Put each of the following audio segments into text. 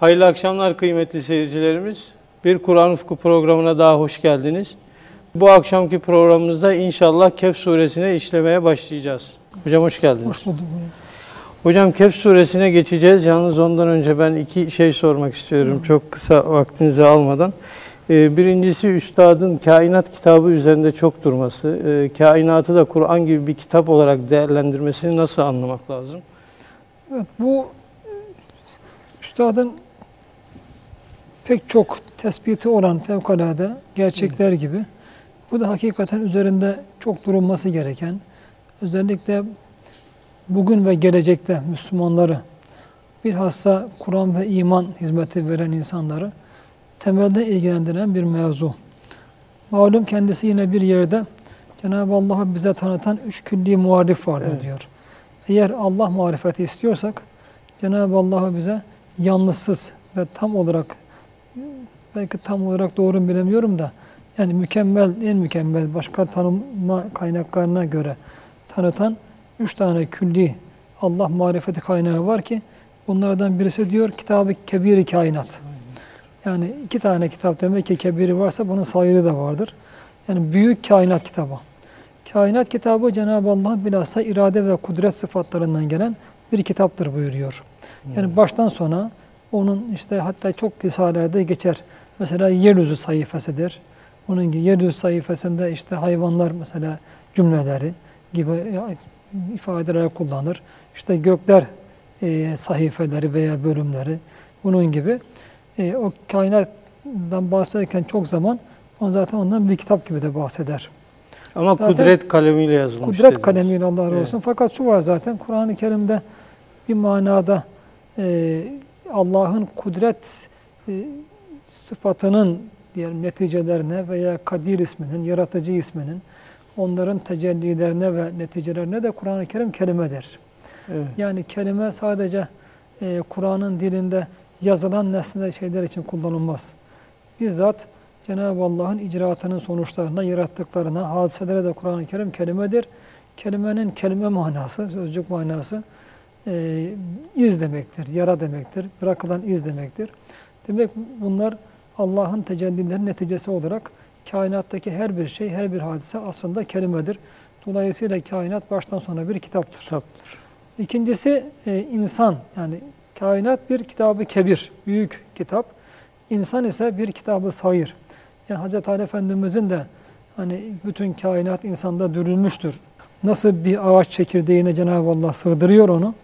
Hayırlı akşamlar kıymetli seyircilerimiz. Bir Kur'an Ufku programına daha hoş geldiniz. Bu akşamki programımızda inşallah Kehf suresine işlemeye başlayacağız. Hocam hoş geldiniz. Hoş bulduk. Hocam Kehf suresine geçeceğiz. Yalnız ondan önce ben iki şey sormak istiyorum. Çok kısa vaktinizi almadan. Ee, Birincisi Üstad'ın kainat kitabı üzerinde çok durması. Ee, Kainatı da Kur'an gibi bir kitap olarak değerlendirmesini nasıl anlamak lazım? Evet, bu üstadın pek çok tespiti olan fevkalade gerçekler gibi bu da hakikaten üzerinde çok durulması gereken özellikle bugün ve gelecekte Müslümanları bilhassa Kur'an ve iman hizmeti veren insanları temelde ilgilendiren bir mevzu. Malum kendisi yine bir yerde Cenab-ı Allah'ı bize tanıtan üç külli muharif vardır Evet. diyor. Eğer Allah marifeti istiyorsak Cenab-ı Allah'ı bize yalnızsız ve tam olarak belki tam olarak doğru mu bilemiyorum da yani mükemmel, en mükemmel başka tanıma kaynaklarına göre tanıtan üç tane külli Allah marifeti kaynağı var ki bunlardan birisi diyor Kitab-ı Kebir-i Kainat. Yani iki tane kitap demek ki kebiri varsa bunun sayılı da vardır. Yani büyük kainat kitabı. Kainat kitabı Cenab-ı Allah'ın bilhassa irade ve kudret sıfatlarından gelen bir kitaptır buyuruyor. Yani baştan sona onun işte hatta çok risalelerde geçer. Mesela yeryüzü sayfasıdır. Onun gibi yeryüzü sayfasında işte hayvanlar mesela cümleleri gibi ifadeler kullanır. İşte gökler e, sahifeleri veya bölümleri bunun gibi e, o kainattan bahsederken çok zaman on zaten ondan bir kitap gibi de bahseder. Ama Zaten kudret kalemiyle yazılmış. Kudret dediniz. kalemiyle Allah razı Evet. olsun. Fakat şu var zaten Kur'an-ı Kerim'de bir manada e, Allah'ın kudret e, sıfatının diyelim neticelerine veya Kadir isminin, Yaratıcı isminin onların tecellilerine ve neticelerine de Kur'an-ı Kerim kelimedir. Evet. Yani kelime sadece e, Kur'an'ın dilinde yazılan nesne şeyler için kullanılmaz. Bizzat Cenab-ı Allah'ın icraatının sonuçlarına, yarattıklarına, hadiselere de Kur'an-ı Kerim kelimedir. Kelimenin kelime manası, sözcük manası e, iz demektir, yara demektir, bırakılan iz demektir. Demek bunlar Allah'ın tecellilerinin neticesi olarak kainattaki her bir şey, her bir hadise aslında kelimedir. Dolayısıyla kainat baştan sona bir kitaptır. Kitaptır. İkincisi e, insan yani kainat bir kitabı kebir, büyük kitap. İnsan ise bir kitabı sayır. Yani Hz. Ali Efendimizin de hani bütün kainat insanda dürülmüştür. Nasıl bir ağaç çekirdeğine Cenab-ı Allah sığdırıyor onu.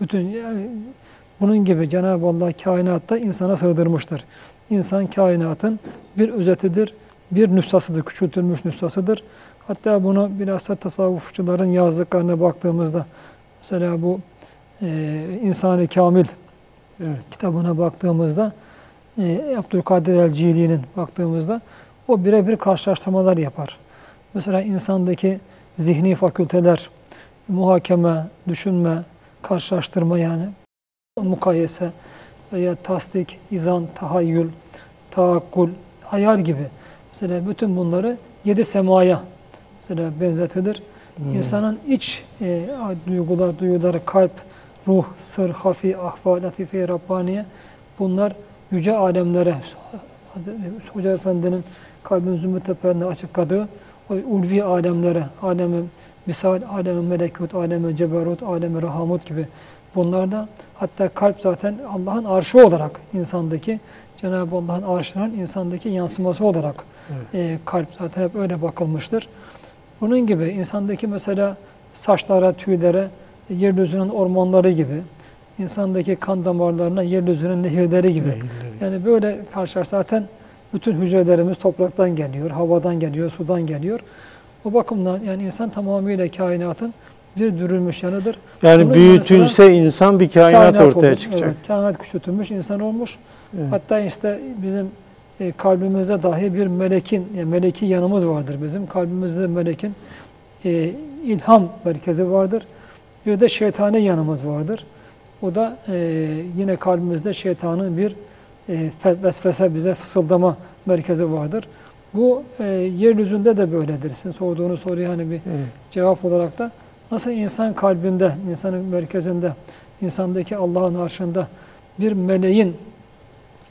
Bütün yani bunun gibi Cenab-ı Allah kainatta insana sığdırmıştır. İnsan kainatın bir özetidir, bir nüshasıdır, küçültülmüş nüshasıdır. Hatta bunu bilhassa tasavvufçuların yazdıklarına baktığımızda Mesela bu e, İnsan-ı Kamil Evet. kitabına baktığımızda e, Abdülkadir el-Cili'nin baktığımızda o birebir karşılaştırmalar yapar. Mesela insandaki zihni fakülteler, muhakeme, düşünme, karşılaştırma yani mukayese veya tasdik, izan, tahayyül, taakkul, hayal gibi. Mesela bütün bunları yedi semaya mesela benzetilir. Hmm. İnsanın iç e, duygular, duyuları, kalp, ruh, sır, hafi, ahval, latife, Rabbaniye bunlar yüce alemlere Hoca Efendi'nin kalbin zümrüt tepelerinde açıkladığı o ulvi alemlere, alemi misal, alemi melekut, alemi ceberut, alemi rahamut gibi bunlarda hatta kalp zaten Allah'ın arşı olarak insandaki Cenab-ı Allah'ın arşının insandaki yansıması olarak e, kalp zaten hep öyle bakılmıştır. Bunun gibi insandaki mesela saçlara, tüylere, yeryüzünün ormanları gibi, insandaki kan damarlarına yeryüzünün nehirleri gibi. Nehirleri. Yani böyle karşılar zaten bütün hücrelerimiz topraktan geliyor, havadan geliyor, sudan geliyor. O bakımdan yani insan tamamıyla kainatın bir dürülmüş yanıdır. Yani Bunun büyütülse insan bir kainat, ortaya olur. çıkacak. Evet, kainat küçültülmüş insan olmuş. Evet. Hatta işte bizim e, kalbimizde dahi bir melekin, yani meleki yanımız vardır bizim. Kalbimizde melekin e, ilham merkezi vardır. Bir de şeytani yanımız vardır. O da e, yine kalbimizde şeytanın bir e, vesvese bize fısıldama merkezi vardır. Bu e, yeryüzünde de böyledir. Sizin sorduğunuz soruya hani bir Evet. cevap olarak da nasıl insan kalbinde, insanın merkezinde, insandaki Allah'ın arşında bir meleğin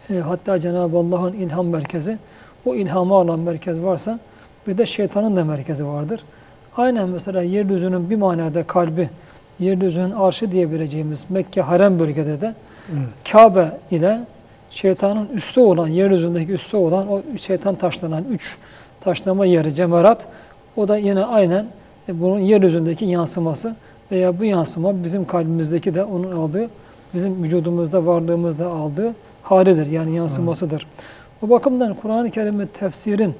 E, hatta Cenab-ı Allah'ın ilham merkezi, o ilhamı alan merkez varsa bir de şeytanın da merkezi vardır. Aynen mesela yeryüzünün bir manada kalbi, yeryüzünün arşı diyebileceğimiz Mekke harem bölgede de Evet. Kabe ile şeytanın üstü olan, yeryüzündeki üstü olan o şeytan taşlanan üç taşlama yeri cemarat o da yine aynen bunun yeryüzündeki yansıması veya bu yansıma bizim kalbimizdeki de onun aldığı, bizim vücudumuzda, varlığımızda aldığı halidir. Yani yansımasıdır. O bakımdan Kur'an-ı Kerim'in tefsirin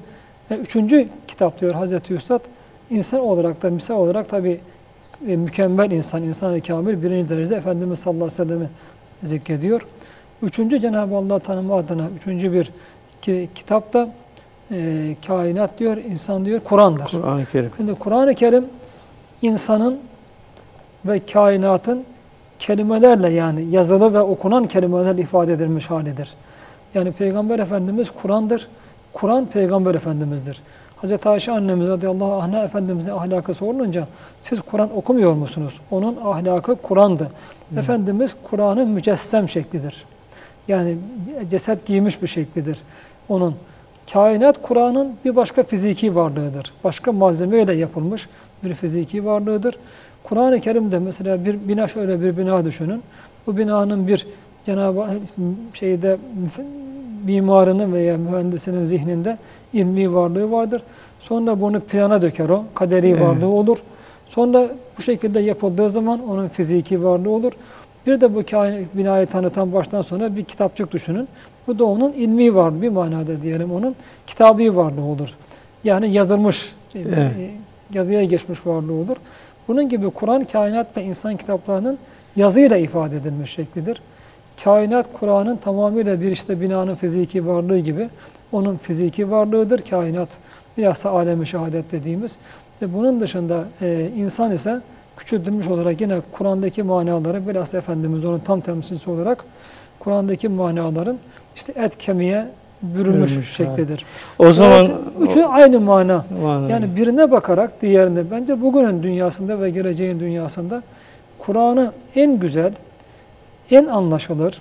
ve üçüncü kitap diyor Hazreti Üstad, insan olarak da misal olarak tabi mükemmel insan, insan-ı kamil birinci derecede Efendimiz sallallahu aleyhi ve sellem'i zikrediyor. Üçüncü Cenab-ı Allah tanımı adına üçüncü bir ki, kitap da e, kainat diyor, insan diyor, Kur'an'dır. Kur'an-ı Kerim. Şimdi Kur'an-ı Kerim insanın ve kainatın kelimelerle yani yazılı ve okunan kelimelerle ifade edilmiş halidir. Yani Peygamber Efendimiz Kur'an'dır. Kur'an Peygamber Efendimiz'dir. Hz. Ayşe annemiz radıyallahu anh'a Efendimiz'in ahlakı sorulunca siz Kur'an okumuyor musunuz? Onun ahlakı Kur'an'dı. Efendimiz Kur'an'ın mücessem şeklidir. Yani ceset giymiş bir şeklidir onun. Kainat Kur'an'ın bir başka fiziki varlığıdır. Başka malzemeyle yapılmış bir fiziki varlığıdır. Kur'an-ı Kerim'de mesela bir bina şöyle bir bina düşünün. Bu binanın bir Cenab-ı şeyde mimarının veya mühendisinin zihninde ilmi varlığı vardır. Sonra bunu plana döker o. Kaderi varlığı olur. Sonra bu şekilde yapıldığı zaman onun fiziki varlığı olur. Bir de bu binayı tanıtan baştan sona bir kitapçık düşünün. Bu da onun ilmi varlığı bir manada diyelim onun kitabi varlığı olur. Yani yazılmış, e, Evet. e, yazıya geçmiş varlığı olur. Bunun gibi Kur'an, kainat ve insan kitaplarının yazıyla ifade edilmiş şeklidir. Kainat Kur'an'ın tamamıyla bir işte binanın fiziki varlığı gibi onun fiziki varlığıdır. Kainat bilhassa alemi şehadet dediğimiz. Ve bunun dışında e, insan ise küçültülmüş olarak yine Kur'an'daki manaları bilhassa Efendimiz onun tam temsilcisi olarak Kur'an'daki manaların işte et kemiğe bürünmüş Bürünmüş, şeklidir. O zaman üçü aynı mana. Manada. Yani birine bakarak diğerine bence bugünün dünyasında ve geleceğin dünyasında Kur'an'ı en güzel, en anlaşılır,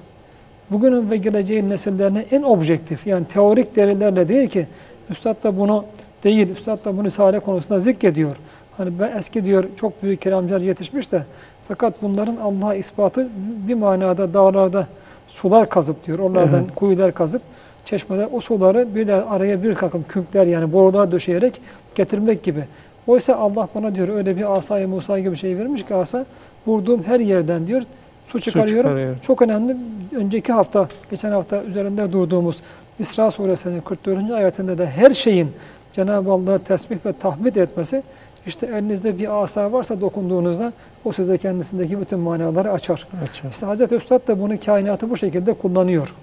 bugünün ve geleceğin nesillerine en objektif yani teorik delillerle değil ki Üstad da bunu değil, Üstad da bunu Risale konusunda zikrediyor. Hani ben eski diyor çok büyük kelamcılar yetişmiş de fakat bunların Allah'a ispatı bir manada dağlarda sular kazıp diyor. Oralardan Evet. kuyular kazıp çeşmeler o suları bir de araya bir takım künkler yani borular döşeyerek getirmek gibi. Oysa Allah bana diyor öyle bir asayı Musa gibi bir şey vermiş ki asa vurduğum her yerden diyor su çıkarıyorum. çıkarıyor. Çok önemli. Önceki hafta, geçen hafta üzerinde durduğumuz İsra suresinin 44. ayetinde de her şeyin Cenab-ı Allah'ı tesbih ve tahmid etmesi işte elinizde bir asa varsa dokunduğunuzda o size kendisindeki bütün manaları açar. Açar. İşte Hz. Üstad da bunu kainatı bu şekilde kullanıyor.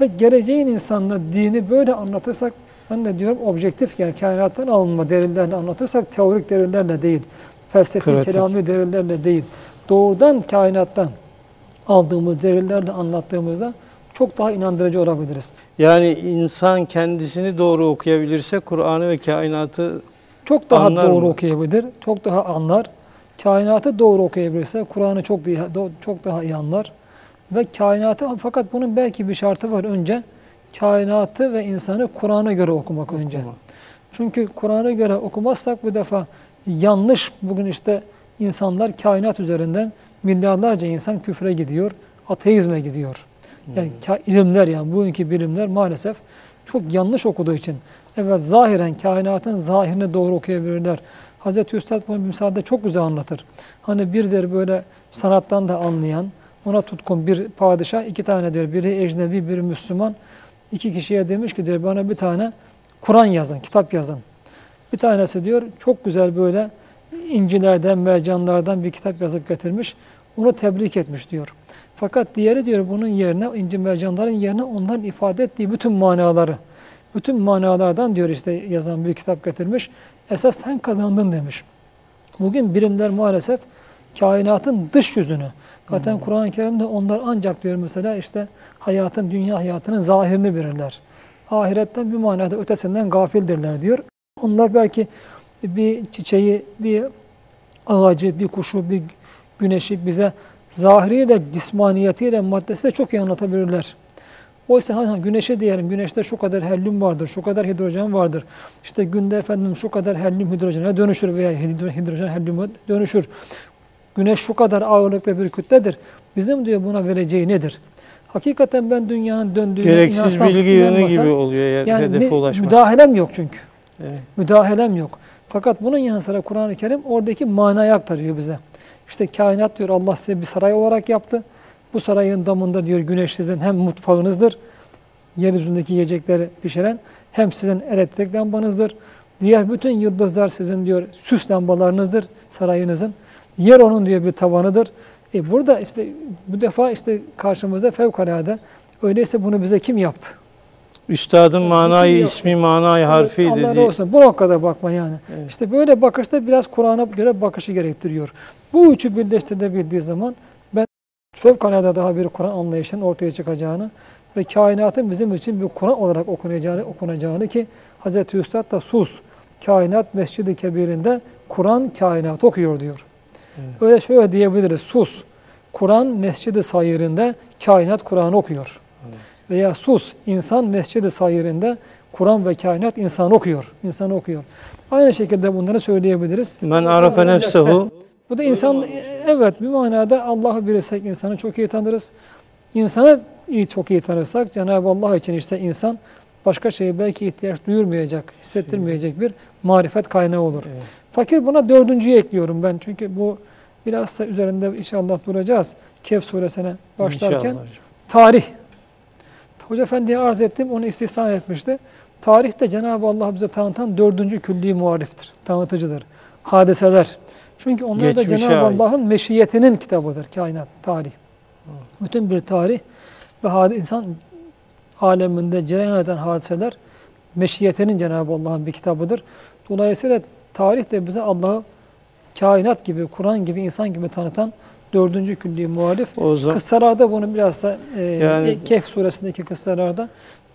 Ve geleceğin insanına dini böyle anlatırsak ben de diyorum objektif yani kainattan alınma delillerle anlatırsak teorik delillerle değil, felsefi Pratik. kelami delillerle değil, doğrudan kainattan aldığımız delillerle anlattığımızda çok daha inandırıcı olabiliriz. Yani insan kendisini doğru okuyabilirse Kur'an'ı ve kainatı Çok daha Anlar doğru mı? okuyabilir, çok daha anlar. Kainatı doğru okuyabilirse Kur'an'ı çok daha, çok daha iyi anlar. Ve kainatı fakat bunun belki bir şartı var önce. Kainatı ve insanı Kur'an'a göre okumak önce. okuma. Çünkü Kur'an'a göre okumazsak bu defa yanlış bugün işte insanlar kainat üzerinden milyarlarca insan küfre gidiyor, ateizme gidiyor. Yani ka- ilimler yani bugünkü bilimler maalesef çok yanlış okuduğu için evet zahiren kainatın zahirini doğru okuyabilirler. Hazreti Üstad bunu misalde çok güzel anlatır. Hani bir der böyle sanattan da anlayan, ona tutkun bir padişah, iki tane diyor, biri ecnebi, biri Müslüman. İki kişiye demiş ki diyor bana bir tane Kur'an yazın, kitap yazın. Bir tanesi diyor çok güzel böyle incilerden, mercanlardan bir kitap yazıp getirmiş. Onu tebrik etmiş diyor. Fakat diğeri diyor bunun yerine, inci mercanların yerine onların ifade ettiği bütün manaları, bütün manalardan diyor işte yazan bir kitap getirmiş. Esas sen kazandın demiş. Bugün birimler maalesef kainatın dış yüzünü. Zaten Kur'an-ı Kerim'de onlar ancak diyor mesela işte hayatın, dünya hayatının zahirini verirler. Ahiretten bir manada ötesinden gafildirler diyor. Onlar belki bir çiçeği, bir ağacı, bir kuşu, bir güneşi bize zahiriyle, cismaniyetiyle, maddesiyle çok iyi anlatabilirler. Oysa hani güneşe diyelim, güneşte şu kadar helyum vardır, şu kadar hidrojen vardır. İşte günde efendim şu kadar helyum hidrojene dönüşür veya hidro- hidrojen helyuma dönüşür. Güneş şu kadar ağırlıkta bir kütledir. Bizim diyor buna vereceği nedir? Hakikaten ben dünyanın döndüğüne Gereksiz inansam, bilgi yönü gibi oluyor eğer yani hedefe ulaşmak. müdahalem yok çünkü. Evet. Müdahalem yok. Fakat bunun yanı sıra Kur'an-ı Kerim oradaki manayı aktarıyor bize. İşte kainat diyor Allah size bir saray olarak yaptı. Bu sarayın damında diyor güneş sizin hem mutfağınızdır, yeryüzündeki yiyecekleri pişiren, hem sizin elektrik lambanızdır. Diğer bütün yıldızlar sizin diyor süs lambalarınızdır sarayınızın. Yer onun diyor bir tavanıdır. E burada işte bu defa işte karşımızda fevkalade. Öyleyse bunu bize kim yaptı? Üstadın manayı, yok. ismi manayı harfi Evet, Allah dediği. olsun. Bu noktada bakma yani. Evet. İşte böyle bakışta biraz Kur'an'a göre bakışı gerektiriyor. Bu üçü birleştirilebildiği zaman fevkalade daha bir Kur'an anlayışının ortaya çıkacağını ve kainatın bizim için bir Kur'an olarak okunacağını, okunacağını ki Hz. Üstad da sus, kainat mescidi kebirinde Kur'an kainat okuyor diyor. Evet. Öyle şöyle diyebiliriz, sus, Kur'an mescidi sayırında kainat Kur'an okuyor. Veya sus, insan mescidi sayırında Kur'an ve kainat insan okuyor. İnsan okuyor. Aynı şekilde bunları söyleyebiliriz. Men arafe nefsehu Bu da insan, evet bir manada Allah'ı bilirsek insanı çok iyi tanırız. İnsanı iyi, çok iyi tanırsak Cenab-ı Allah için işte insan başka şeye belki ihtiyaç duyurmayacak, hissettirmeyecek bir marifet kaynağı olur. Evet. Fakir buna dördüncüyü ekliyorum ben çünkü bu bilhassa üzerinde inşallah duracağız. Kehf suresine başlarken İnşallah tarih. Hoca Efendi'ye arz ettim, onu istisna etmişti. Tarih de Cenab-ı Allah bize tanıtan dördüncü külli muhariftir, tanıtıcıdır. Hadiseler. Çünkü onlar da Cenab-ı. Allah'ın meşiyetinin kitabıdır, kainat, tarih. Bütün bir tarih ve insan aleminde cereyan eden hadiseler meşiyetinin Cenab-ı Allah'ın bir kitabıdır. Dolayısıyla tarih de bize Allah'ı kainat gibi, Kur'an gibi, insan gibi tanıtan dördüncü külli muhalif. O zaman Kıssalarda bunu biraz da e, Yani- Kehf suresindeki kıssalarda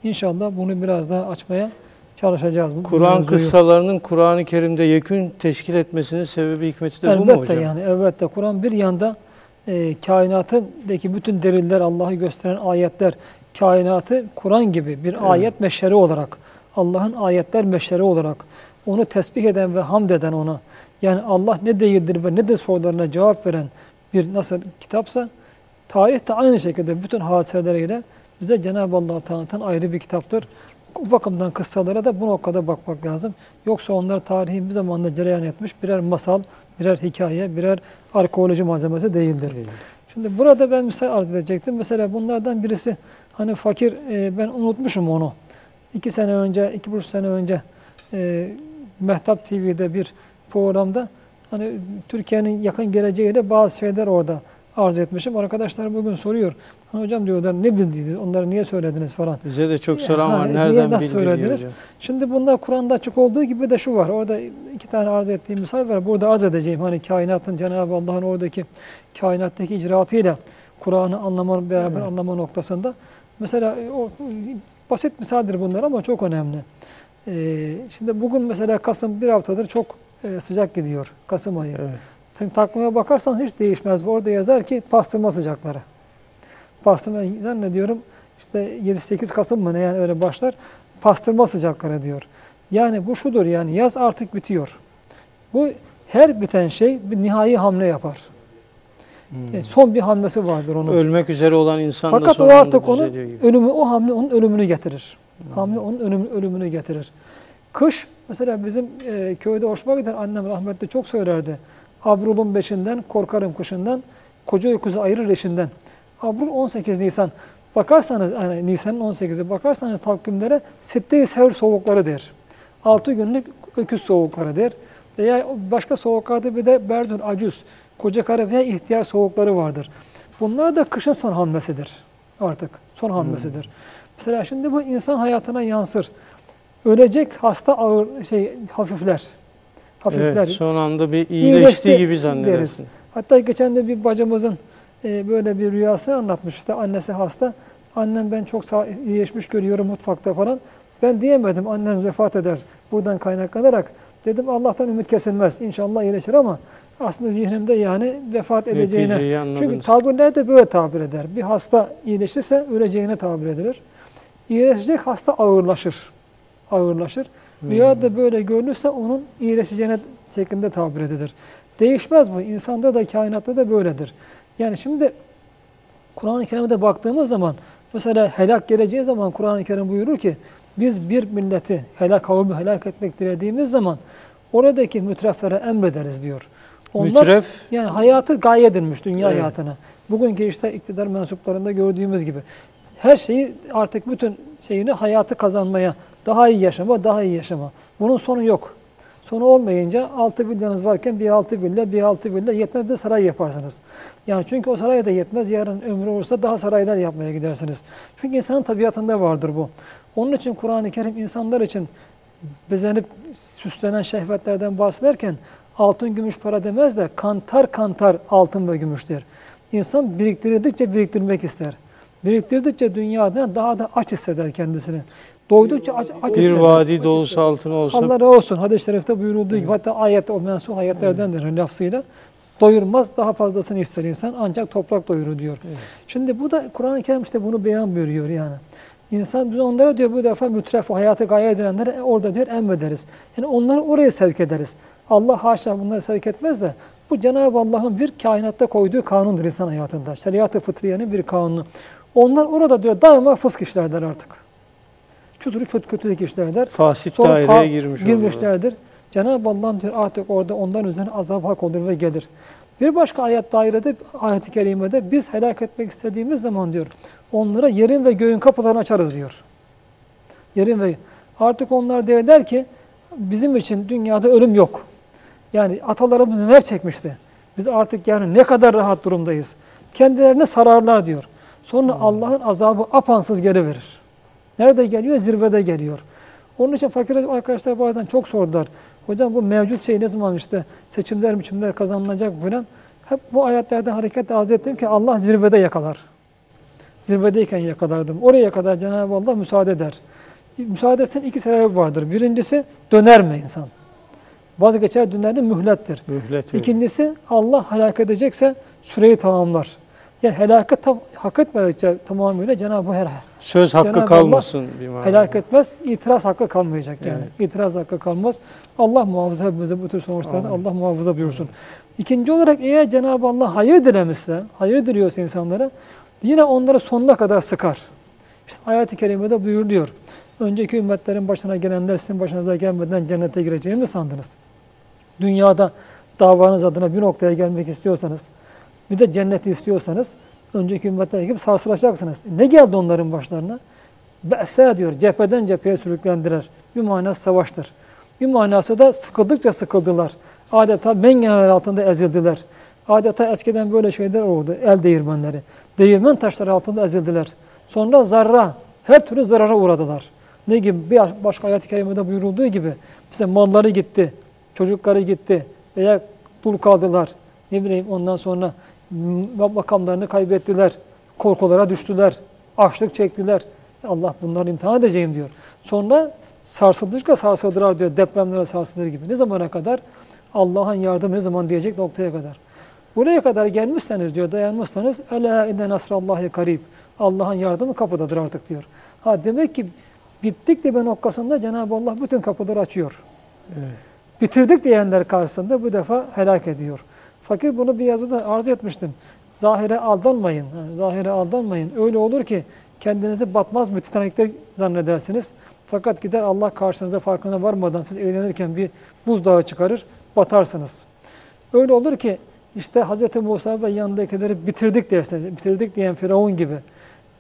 inşallah bunu biraz daha açmaya çalışacağız. bu Kur'an mevzuyu. kıssalarının Kur'an-ı Kerim'de yekün teşkil etmesinin sebebi hikmeti de bu mu Elbette hocam? yani elbette Kur'an bir yanda e, kainatındaki bütün deliller Allah'ı gösteren ayetler kainatı Kur'an gibi bir Evet. ayet meşleri olarak Allah'ın ayetler meşleri olarak onu tesbih eden ve hamd eden ona yani Allah ne değildir ve ne de sorularına cevap veren bir nasıl kitapsa tarih de aynı şekilde bütün hadiseleriyle bize Cenab-ı Allah'ı tanıtan ayrı bir kitaptır. Bu bakımdan kıssalara da bu noktada bakmak lazım. Yoksa onlar tarihin bir zamanda cereyan etmiş birer masal, birer hikaye, birer arkeoloji malzemesi değildir. Evet. Şimdi burada ben misal arz edecektim. Mesela bunlardan birisi hani fakir e, ben unutmuşum onu. İki sene önce, iki buçuk sene önce e, Mehtap TV'de bir programda hani Türkiye'nin yakın geleceğiyle bazı şeyler orada arz etmişim. Arkadaşlar bugün soruyor. Hocam diyorlar ne bildiniz, onları niye söylediniz falan. Bize de çok soran Ha, var. niye, Nereden nasıl bildiriyor söylediniz? hocam? Şimdi bunda Kur'an'da açık olduğu gibi de şu var. Orada iki tane arz ettiğim misal var. Burada arz edeceğim. Hani kainatın Cenab-ı Allah'ın oradaki kainattaki icraatıyla Kur'an'ı anlama beraber Evet. anlama noktasında. Mesela e, o basit misaldir bunlar ama çok önemli. Ee, şimdi bugün mesela Kasım bir haftadır çok e, sıcak gidiyor. Kasım ayı. Evet. Takvime bakarsan hiç değişmez. Orada yazar ki pastırma sıcakları. Pastırma zannediyorum işte 7-8 Kasım mı ne yani öyle başlar. Pastırma sıcakları diyor. Yani bu şudur yani yaz artık bitiyor. Bu her biten şey bir nihai hamle yapar. Hmm. Yani son bir hamlesi vardır onun. Ölmek üzere olan insan da Fakat o artık onun gibi. ölümü, o hamle onun ölümünü getirir. Hamle onun ölüm, ölümünü getirir. Kış, mesela bizim e, köyde hoşuma gider, annem rahmetli çok söylerdi. Abrul'un beşinden, korkarım kışından, koca öküzü ayırır eşinden. Abrul 18 Nisan. Bakarsanız, yani Nisan'ın 18'i bakarsanız takvimlere sitte-i soğukları der. 6 günlük öküz soğukları der. Veya başka soğuklarda bir de berdün, acüz, koca karı veya ihtiyar soğukları vardır. Bunlar da kışın son hamlesidir artık. Son hamlesidir. Mesela şimdi bu insan hayatına yansır. Ölecek hasta ağır şey hafifler. Hafifler. Evet, son anda bir İyileşti iyileştiği gibi deriz. zannedersin. Hatta geçen de bir bacımızın e, böyle bir rüyasını anlatmıştı. Annesi hasta. Annem ben çok iyileşmiş görüyorum mutfakta falan. Ben diyemedim annen vefat eder buradan kaynaklanarak. Dedim Allah'tan ümit kesilmez. İnşallah iyileşir ama aslında zihnimde yani vefat edeceğine. Çünkü tabirler de böyle tabir eder. Bir hasta iyileşirse öleceğine tabir edilir. İyileşecek hasta ağırlaşır. Ağırlaşır. Rüyada böyle görünürse onun iyileşeceğine şeklinde tabir edilir. Değişmez bu. İnsanda da kainatta da böyledir. Yani şimdi Kur'an-ı Kerim'de baktığımız zaman mesela helak geleceği zaman Kur'an-ı Kerim buyurur ki biz bir milleti helak kavmi helak etmek dilediğimiz zaman oradaki mütreflere emrederiz diyor. Mütref Yani hayatı gaye edilmiş dünya Evet. hayatına. Bugünkü işte iktidar mensuplarında gördüğümüz gibi. Her şeyi artık bütün şeyini hayatı kazanmaya, daha iyi yaşama, daha iyi yaşama. Bunun sonu yok. Sonu olmayınca altı villanız varken bir altı villa, bir altı villa yetmez de saray yaparsınız. Yani çünkü o saray da yetmez. Yarın ömrü olursa daha saraylar yapmaya gidersiniz. Çünkü insanın tabiatında vardır bu. Onun için Kur'an-ı Kerim insanlar için bezenip süslenen şehvetlerden bahsederken altın gümüş para demez de kantar kantar altın ve gümüş der. İnsan biriktirdikçe biriktirmek ister. Biriktirdikçe dünyada daha da aç hisseder kendisini. Doydukça aç, aç bir vadi dolusu altın olsa Allah razı olsun. Hadis-i şerifte buyurulduğu gibi hatta ayet o mensuh ayetlerdendir lafzıyla. Doyurmaz daha fazlasını ister insan ancak toprak doyurur diyor. Şimdi bu da Kur'an-ı Kerim işte bunu beyan buyuruyor yani. İnsan biz onlara diyor bu defa mütref hayatı gaye edilenlere orada diyor emrederiz. Yani onları oraya sevk ederiz. Allah haşa bunları sevk etmez de bu Cenab-ı Allah'ın bir kainatta koyduğu kanundur insan hayatında. Şeriat-ı fıtriyenin bir kanunu. Onlar orada diyor daima fısk işlerler artık. Küsürü kötü kötülük işlerler. fasit Sonra daireye fa- girmiş girmişlerdir. Cenab-ı Allah diyor artık orada onların üzerine azap hak olur ve gelir. Bir başka ayet dairede, ayet-i kerimede biz helak etmek istediğimiz zaman diyor, onlara yerin ve göğün kapılarını açarız diyor. Yerin ve Artık onlar diyor der ki, bizim için dünyada ölüm yok. Yani atalarımız neler çekmişti. Biz artık yani ne kadar rahat durumdayız. Kendilerini sararlar diyor. Sonra Allah'ın azabı apansız geri verir. Nerede geliyor? Zirvede geliyor. Onun için fakir arkadaşlar bazen çok sordular. Hocam bu mevcut şey ne zaman işte seçimler biçimler kazanılacak falan. Hep bu ayetlerden hareketle arz ettim ki Allah zirvede yakalar. Zirvedeyken yakalardım. Oraya kadar Cenab-ı Allah müsaade eder. Müsaadesinin iki sebebi vardır. Birincisi döner mi insan? Vazgeçer dönerin mühlettir. Mühlet. İkincisi Allah helak edecekse süreyi tamamlar. Yani helakı tam, hak etmedikçe tamamıyla Cenab-ı Hak Söz hakkı Cenab-ı Allah kalmasın bir manada. helak etmez, itiraz hakkı kalmayacak yani. Evet. İtiraz hakkı kalmaz. Allah muhafaza hepimize bu tür sonuçlardan. Allah muhafaza buyursun. İkinci olarak eğer Cenab-ı Allah hayır dilemişse, hayır diliyorsa insanlara yine onları sonuna kadar sıkar. İşte ayet-i kerimede buyuruluyor. Önceki ümmetlerin başına gelenler sizin başınıza gelmeden cennete gireceğini mi sandınız? Dünyada davanız adına bir noktaya gelmek istiyorsanız, bir de cenneti istiyorsanız önceki ümmetler gibi sarsılacaksınız. Ne geldi onların başlarına? Be'se diyor, cepheden cepheye sürüklendiler. Bir manası savaştır. Bir manası da sıkıldıkça sıkıldılar. Adeta mengeneler altında ezildiler. Adeta eskiden böyle şeyler oldu, el değirmenleri. Değirmen taşları altında ezildiler. Sonra zarra, her türlü zarara uğradılar. Ne gibi? Bir başka ayet-i kerimede buyurulduğu gibi, mesela malları gitti, çocukları gitti veya dul kaldılar. Ne bileyim ondan sonra makamlarını kaybettiler, korkulara düştüler, açlık çektiler. Allah bunları imtihan edeceğim diyor. Sonra sarsıldıkça sarsıldılar diyor, depremlere sarsılır gibi. Ne zamana kadar? Allah'ın yardımı ne zaman diyecek noktaya kadar. Buraya kadar gelmişseniz diyor, dayanmışsanız Ela inne nasrallahi karib. Allah'ın yardımı kapıdadır artık diyor. Ha demek ki bittik dibe noktasında Cenab-ı Allah bütün kapıları açıyor. Evet. Bitirdik diyenler karşısında bu defa helak ediyor. Fakir bunu bir yazıda arz etmiştim. Zahire aldanmayın. ha, Zahire aldanmayın. Öyle olur ki kendinizi batmaz bir Titanik'te zannedersiniz. Fakat gider Allah karşınıza farkına varmadan siz eğlenirken bir buzdağı çıkarır, batarsınız. Öyle olur ki işte Hz. Musa ve yanındakileri bitirdik derseniz, bitirdik diyen Firavun gibi.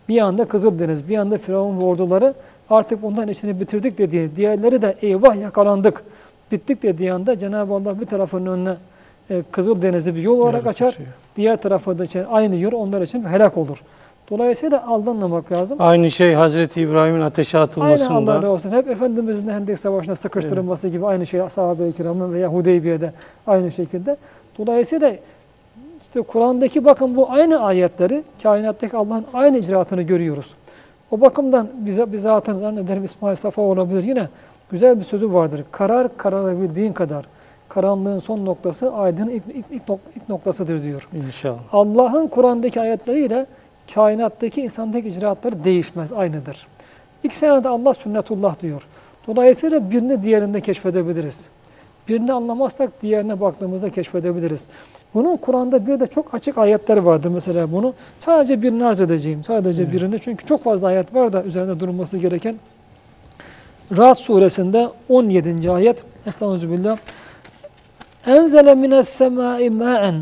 Bir anda Kızıldeniz, bir anda Firavun ve orduları artık bundan işini bitirdik dediği, diğerleri de eyvah yakalandık, bittik dediği anda Cenab-ı Allah bir tarafının önüne e, Kızıldeniz'i bir yol olarak Evet, açar, açıyor. diğer tarafı da için aynı yol onlar için helak olur. Dolayısıyla aldanmamak lazım. Aynı şey Hazreti İbrahim'in ateşe Aynen Allah razı atılmasında. olsun. Hep Efendimizin Hendek Savaşı'na sıkıştırılması gibi aynı şey sahabe-i kiramın veya Hudeybiye'de aynı şekilde. Dolayısıyla işte Kur'an'daki bakın bu aynı ayetleri kainattaki Allah'ın aynı icraatını görüyoruz. O bakımdan bize bizatın zannederim İsmail Safa olabilir yine güzel bir sözü vardır. Karar kararabildiğin kadar. Karanlığın son noktası aydının ilk, ilk, ilk, nok- ilk noktasıdır diyor. İnşallah. Allah'ın Kur'an'daki ayetleriyle kainattaki insandaki icraatları değişmez, aynıdır. İkisine de Allah sünnetullah diyor. Dolayısıyla birini diğerinde keşfedebiliriz. Birini anlamazsak diğerine baktığımızda keşfedebiliriz. Bunun Kur'an'da bir de çok açık ayetler vardır mesela bunu. Sadece birini arz edeceğim. Sadece birini çünkü çok fazla ayet var da üzerinde durulması gereken. Ra'd suresinde 17. ayet. Estağfirullah. Enzele mines semai ma'en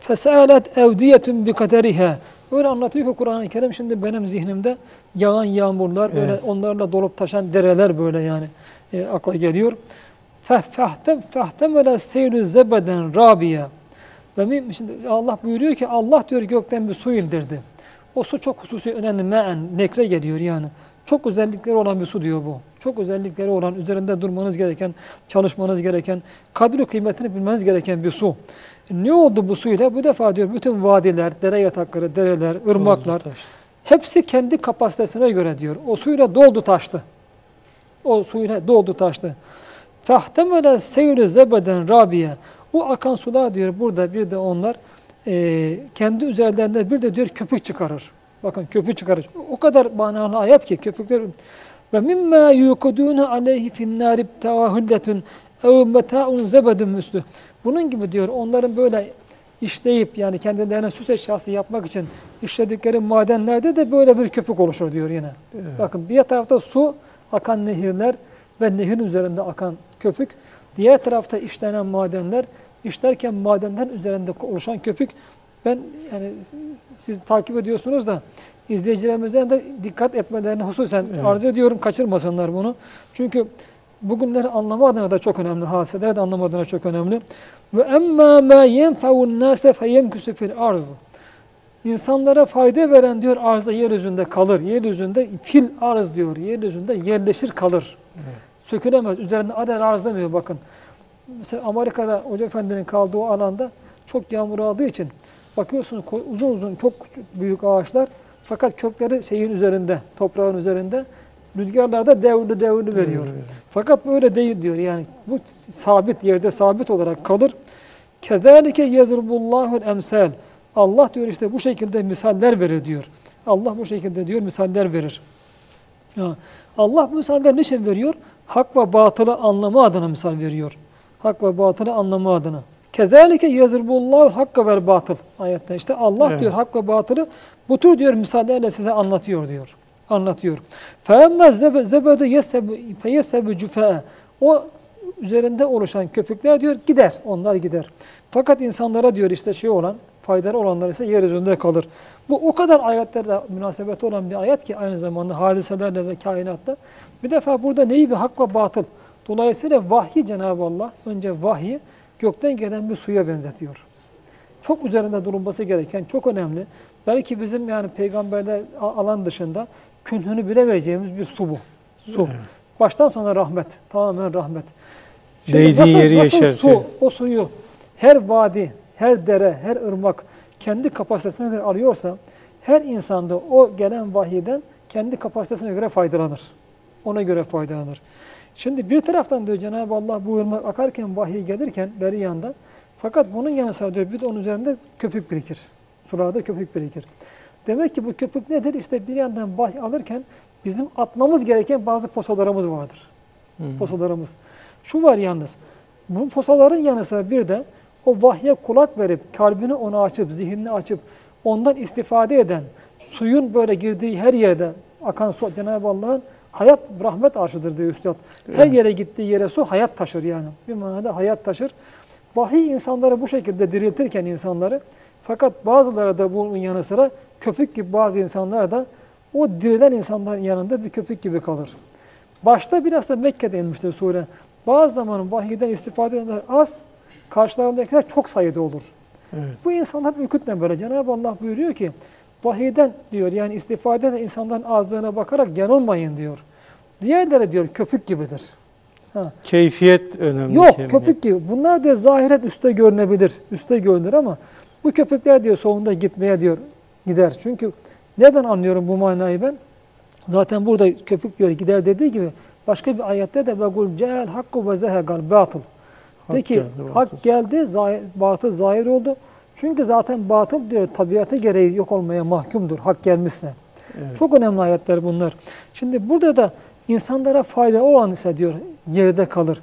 fesalet evdiyetun bi kaderiha. Öyle anlatıyor ki Kur'an-ı Kerim şimdi benim zihnimde yağan yağmurlar, böyle Evet. onlarla dolup taşan dereler böyle yani e, akla geliyor. Fehtem fehtemele seyrü zebeden rabiya. Ve şimdi Allah buyuruyor ki Allah diyor gökten bir su indirdi. O su çok hususi önemli me'en, nekre geliyor yani. Çok özellikleri olan bir su diyor bu. Çok özellikleri olan, üzerinde durmanız gereken, çalışmanız gereken, kadri kıymetini bilmeniz gereken bir su. Ne oldu bu suyla? Bu defa diyor bütün vadiler, dere yatakları, dereler, ırmaklar hepsi kendi kapasitesine göre diyor. O suyla doldu taştı. O suyla doldu taştı. Fahtemele seyrü zebeden rabiye. O akan sular diyor burada bir de onlar e, kendi üzerlerinde bir de diyor köpük çıkarır. Bakın köpük çıkarır. O kadar manalı ayet ki köpükler ve mimma yuquduna aleyhi fin nar ibtahulletun ev meta'un zebedun müslü. Bunun gibi diyor onların böyle işleyip yani kendilerine süs eşyası yapmak için işledikleri madenlerde de böyle bir köpük oluşur diyor yine. Bakın bir tarafta su akan nehirler ve nehirin üzerinde akan köpük. Diğer tarafta işlenen madenler, işlerken madenler üzerinde oluşan köpük. Ben yani siz takip ediyorsunuz da izleyicilerimizden de dikkat etmelerini hususen Evet. arz ediyorum. Kaçırmasınlar bunu. Çünkü bugünleri anlama adına da çok önemli. Hadiseleri de anlama adına çok önemli. Ve emma ma yenfe'un nase feyemkusu fil arz. İnsanlara fayda veren diyor arzda yeryüzünde kalır. Yeryüzünde fil arz diyor. Yeryüzünde yerleşir kalır. Sökülemez. Üzerinde ader arz demiyor bakın. Mesela Amerika'da Hoca Efendi'nin kaldığı alanda çok yağmur aldığı için bakıyorsunuz uzun uzun çok küçük büyük ağaçlar fakat kökleri şeyin üzerinde, toprağın üzerinde rüzgarlarda devrli devrli veriyor. Fakat böyle değil diyor. Yani bu sabit yerde sabit olarak kalır. Kezalike yezrubullahul emsal. Allah diyor işte bu şekilde misaller verir diyor. Allah bu şekilde diyor misaller verir. Ha, Allah bu misaller niçin veriyor? Hak ve batılı anlama adına misal veriyor. Hak ve batılı anlama adına. Kezalike yezribullahu hakka vel batıl ayette işte Allah evet. diyor hak ve batılı bu tür diyor müsaadeyle size anlatıyor diyor. Anlatıyor. Femme zebedu yesebu feyesebu cüfe o üzerinde oluşan köpükler diyor gider. Onlar gider. Fakat insanlara diyor işte şey olan faydalı olanlar ise yeryüzünde kalır. Bu o kadar ayetlerle münasebeti olan bir ayet ki aynı zamanda hadiselerle ve kainatta. Bir defa burada neyi bir hak ve batıl. Dolayısıyla vahyi Cenab-ı Allah önce vahyi gökten gelen bir suya benzetiyor. Çok üzerinde durulması gereken, çok önemli. Belki bizim yani peygamberler a- alan dışında künhünü bilemeyeceğimiz bir su bu. Su. Evet. Baştan sona rahmet. Tamamen rahmet. Değdiği yeri yeşertiyor. su, o suyu her vadi, her dere, her ırmak kendi kapasitesine göre alıyorsa her insanda o gelen vahiyden kendi kapasitesine göre faydalanır. Ona göre faydalanır. Şimdi bir taraftan diyor Cenab-ı Allah bu ırmak akarken vahiy gelirken beri yandan fakat bunun yanı sıra diyor bir de onun üzerinde köpük birikir. Sularda köpük birikir. Demek ki bu köpük nedir? İşte bir yandan vahiy alırken bizim atmamız gereken bazı posalarımız vardır. Hı. Posalarımız. Şu var yalnız. Bu posaların yanı sıra bir de o vahye kulak verip, kalbini ona açıp, zihnini açıp, ondan istifade eden, suyun böyle girdiği her yerde akan su Cenab-ı Allah'ın hayat, rahmet arşıdır diyor Üstad. Her yere gittiği yere su hayat taşır yani. Bir manada hayat taşır. Vahiy insanları bu şekilde diriltirken insanları, fakat bazıları da bunun yanı sıra köpük gibi bazı insanlar da o dirilen insanların yanında bir köpük gibi kalır. Başta biraz da Mekke'de inmiştir sure. Bazı zaman vahiyden istifade edenler az, karşılarındakiler çok sayıda olur. Evet. Bu insanlar ürkütme böyle. Cenab-ı Allah buyuruyor ki vahiyden diyor yani istifade eden insanların azlığına bakarak yanılmayın diyor. Diğerleri diyor köpük gibidir. Ha. Keyfiyet önemli. Yok kelime. köpük gibi. Bunlar da zahiren üste görünebilir. Üste görünür ama bu köpükler diyor sonunda gitmeye diyor gider. Çünkü neden anlıyorum bu manayı ben? Zaten burada köpük diyor gider dediği gibi başka bir ayette de ve kul cehel hakku ve zehegal batıl. De Hak ki hak geldi, batıl zahir oldu. Çünkü zaten batıl diyor tabiatı gereği yok olmaya mahkumdur hak gelmişse. Evet. Çok önemli ayetler bunlar. Şimdi burada da insanlara fayda olan ise diyor geride kalır.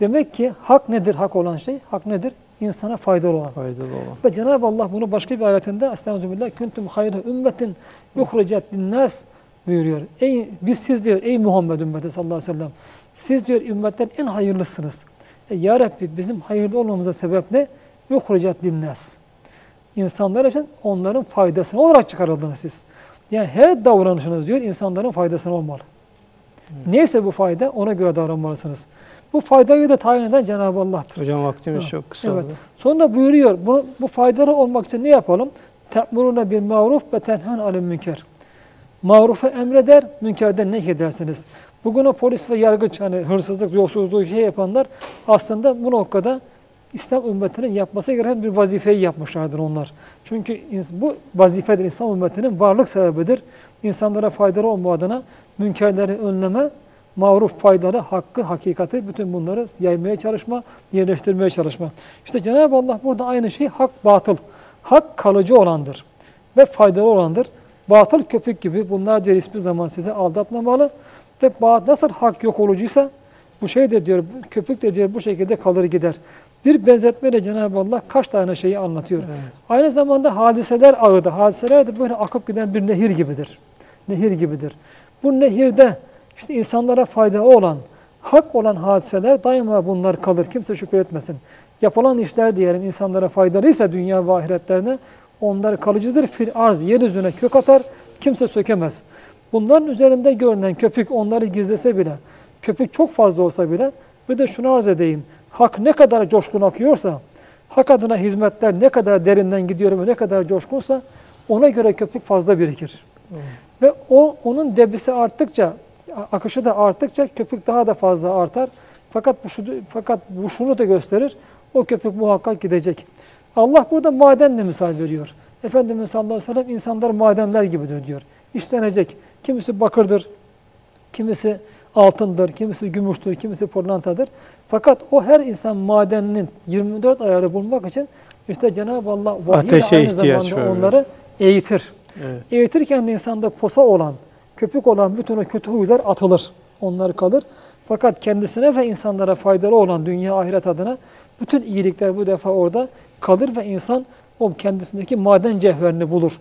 Demek ki hak nedir hak olan şey? Hak nedir? İnsana faydalı olan. Faydalı olan. Ve Cenab-ı Allah bunu başka bir ayetinde Estağfirullah kuntum hayra ümmetin yuhricet linnas buyuruyor. Ey biz siz diyor ey Muhammed ümmeti sallallahu aleyhi ve sellem siz diyor ümmetten en hayırlısınız. E, ya Rabbi bizim hayırlı olmamıza sebep ne? Yuhricet linnas. İnsanlar için onların faydasını olarak çıkarıldınız siz. Yani her davranışınız diyor insanların faydasına olmalı. Neyse bu fayda ona göre davranmalısınız. Bu faydayı da tayin eden Cenab-ı Allah'tır. Hocam vaktimiz Ha, çok kısa. Evet. oldu. Sonra buyuruyor bu, bu faydalı olmak için ne yapalım? Te'murune bil maruf ve tenhen alel münker. Marufu emreder, münkerden ne edersiniz? Bugün o polis ve yargıç hani hırsızlık, yolsuzluğu şey yapanlar aslında bu noktada İslam ümmetinin yapması gereken bir vazifeyi yapmışlardır onlar. Çünkü bu vazifedir İslam ümmetinin varlık sebebidir. İnsanlara faydalı olma adına münkerleri önleme, maruf faydalı, hakkı, hakikati bütün bunları yaymaya çalışma, yerleştirmeye çalışma. İşte Cenab-ı Allah burada aynı şey hak, batıl. Hak kalıcı olandır ve faydalı olandır. Batıl köpük gibi bunlar diyor hiçbir zaman sizi aldatmamalı ve nasıl hak yok olucuysa bu şey de diyor, köpük de diyor bu şekilde kalır gider. Bir benzetmeyle Cenab-ı Allah kaç tane şeyi anlatıyor. Evet. Aynı zamanda hadiseler ağı da, hadiseler de böyle akıp giden bir nehir gibidir. Nehir gibidir. Bu nehirde işte insanlara fayda olan, hak olan hadiseler daima bunlar kalır. Kimse şüphe etmesin. Yapılan işler diyelim insanlara faydalıysa dünya ve ahiretlerine onlar kalıcıdır. Fil arz yeryüzüne kök atar, kimse sökemez. Bunların üzerinde görünen köpük onları gizlese bile, köpük çok fazla olsa bile bir de şunu arz edeyim. Hak ne kadar coşkun akıyorsa, hak adına hizmetler ne kadar derinden gidiyor ve ne kadar coşkunsa ona göre köpük fazla birikir. Ve o onun debisi arttıkça, akışı da arttıkça köpük daha da fazla artar. Fakat bu, şu, fakat bu şunu da gösterir, o köpük muhakkak gidecek. Allah burada madenle misal veriyor. Efendimiz sallallahu aleyhi ve sellem insanlar madenler gibidir diyor. İşlenecek. Kimisi bakırdır, kimisi altındır, kimisi gümüştür, kimisi pırlantadır. Fakat o her insan madeninin 24 ayarı bulmak için işte Cenab-ı Allah vahiy aynı zamanda var. onları eğitir. Evet. Eğitirken de insanda posa olan, köpük olan bütün o kötü huylar atılır. Onlar kalır. Fakat kendisine ve insanlara faydalı olan dünya ahiret adına bütün iyilikler bu defa orada kalır ve insan o kendisindeki maden cevherini bulur.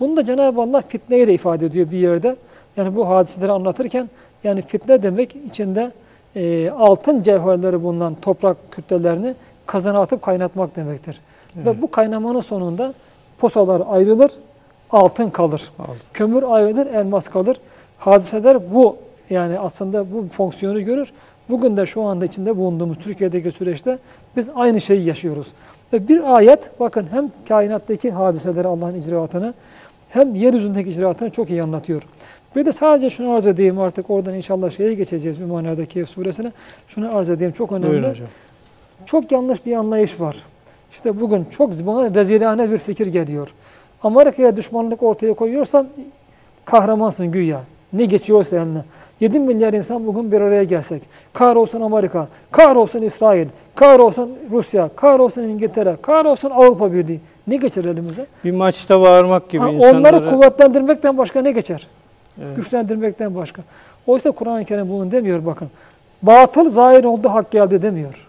Bunu da Cenab-ı Allah fitneyi de ifade ediyor bir yerde. Yani bu hadiseleri anlatırken yani fitne demek içinde e, altın cevherleri bulunan toprak kütlelerini kazana atıp kaynatmak demektir. Ve bu kaynamanın sonunda posalar ayrılır, altın kalır. Altın. Kömür ayrılır, elmas kalır. Hadiseler bu yani aslında bu fonksiyonu görür. Bugün de şu anda içinde bulunduğumuz Türkiye'deki süreçte biz aynı şeyi yaşıyoruz. Ve bir ayet bakın hem kainattaki hadiseleri Allah'ın icraatını hem yeryüzündeki icraatını çok iyi anlatıyor. Bir de sadece şunu arz edeyim artık oradan inşallah şeye geçeceğiz bir manada Kehf suresine. Şunu arz edeyim çok önemli. Buyurun hocam. Çok yanlış bir anlayış var. İşte bugün çok bana rezilane bir fikir geliyor. Amerika'ya düşmanlık ortaya koyuyorsan kahramansın güya. Ne geçiyorsa eline. 7 milyar insan bugün bir araya gelsek. Kahrolsun Amerika, kahrolsun İsrail, kahrolsun Rusya, kahrolsun İngiltere, kahrolsun Avrupa Birliği. Ne geçer elimize? Bir maçta bağırmak gibi Ha, insanlara... onları kuvvetlendirmekten başka ne geçer? Evet. Güçlendirmekten başka. Oysa Kur'an-ı Kerim bunu demiyor bakın. Batıl zahir oldu, hak geldi demiyor.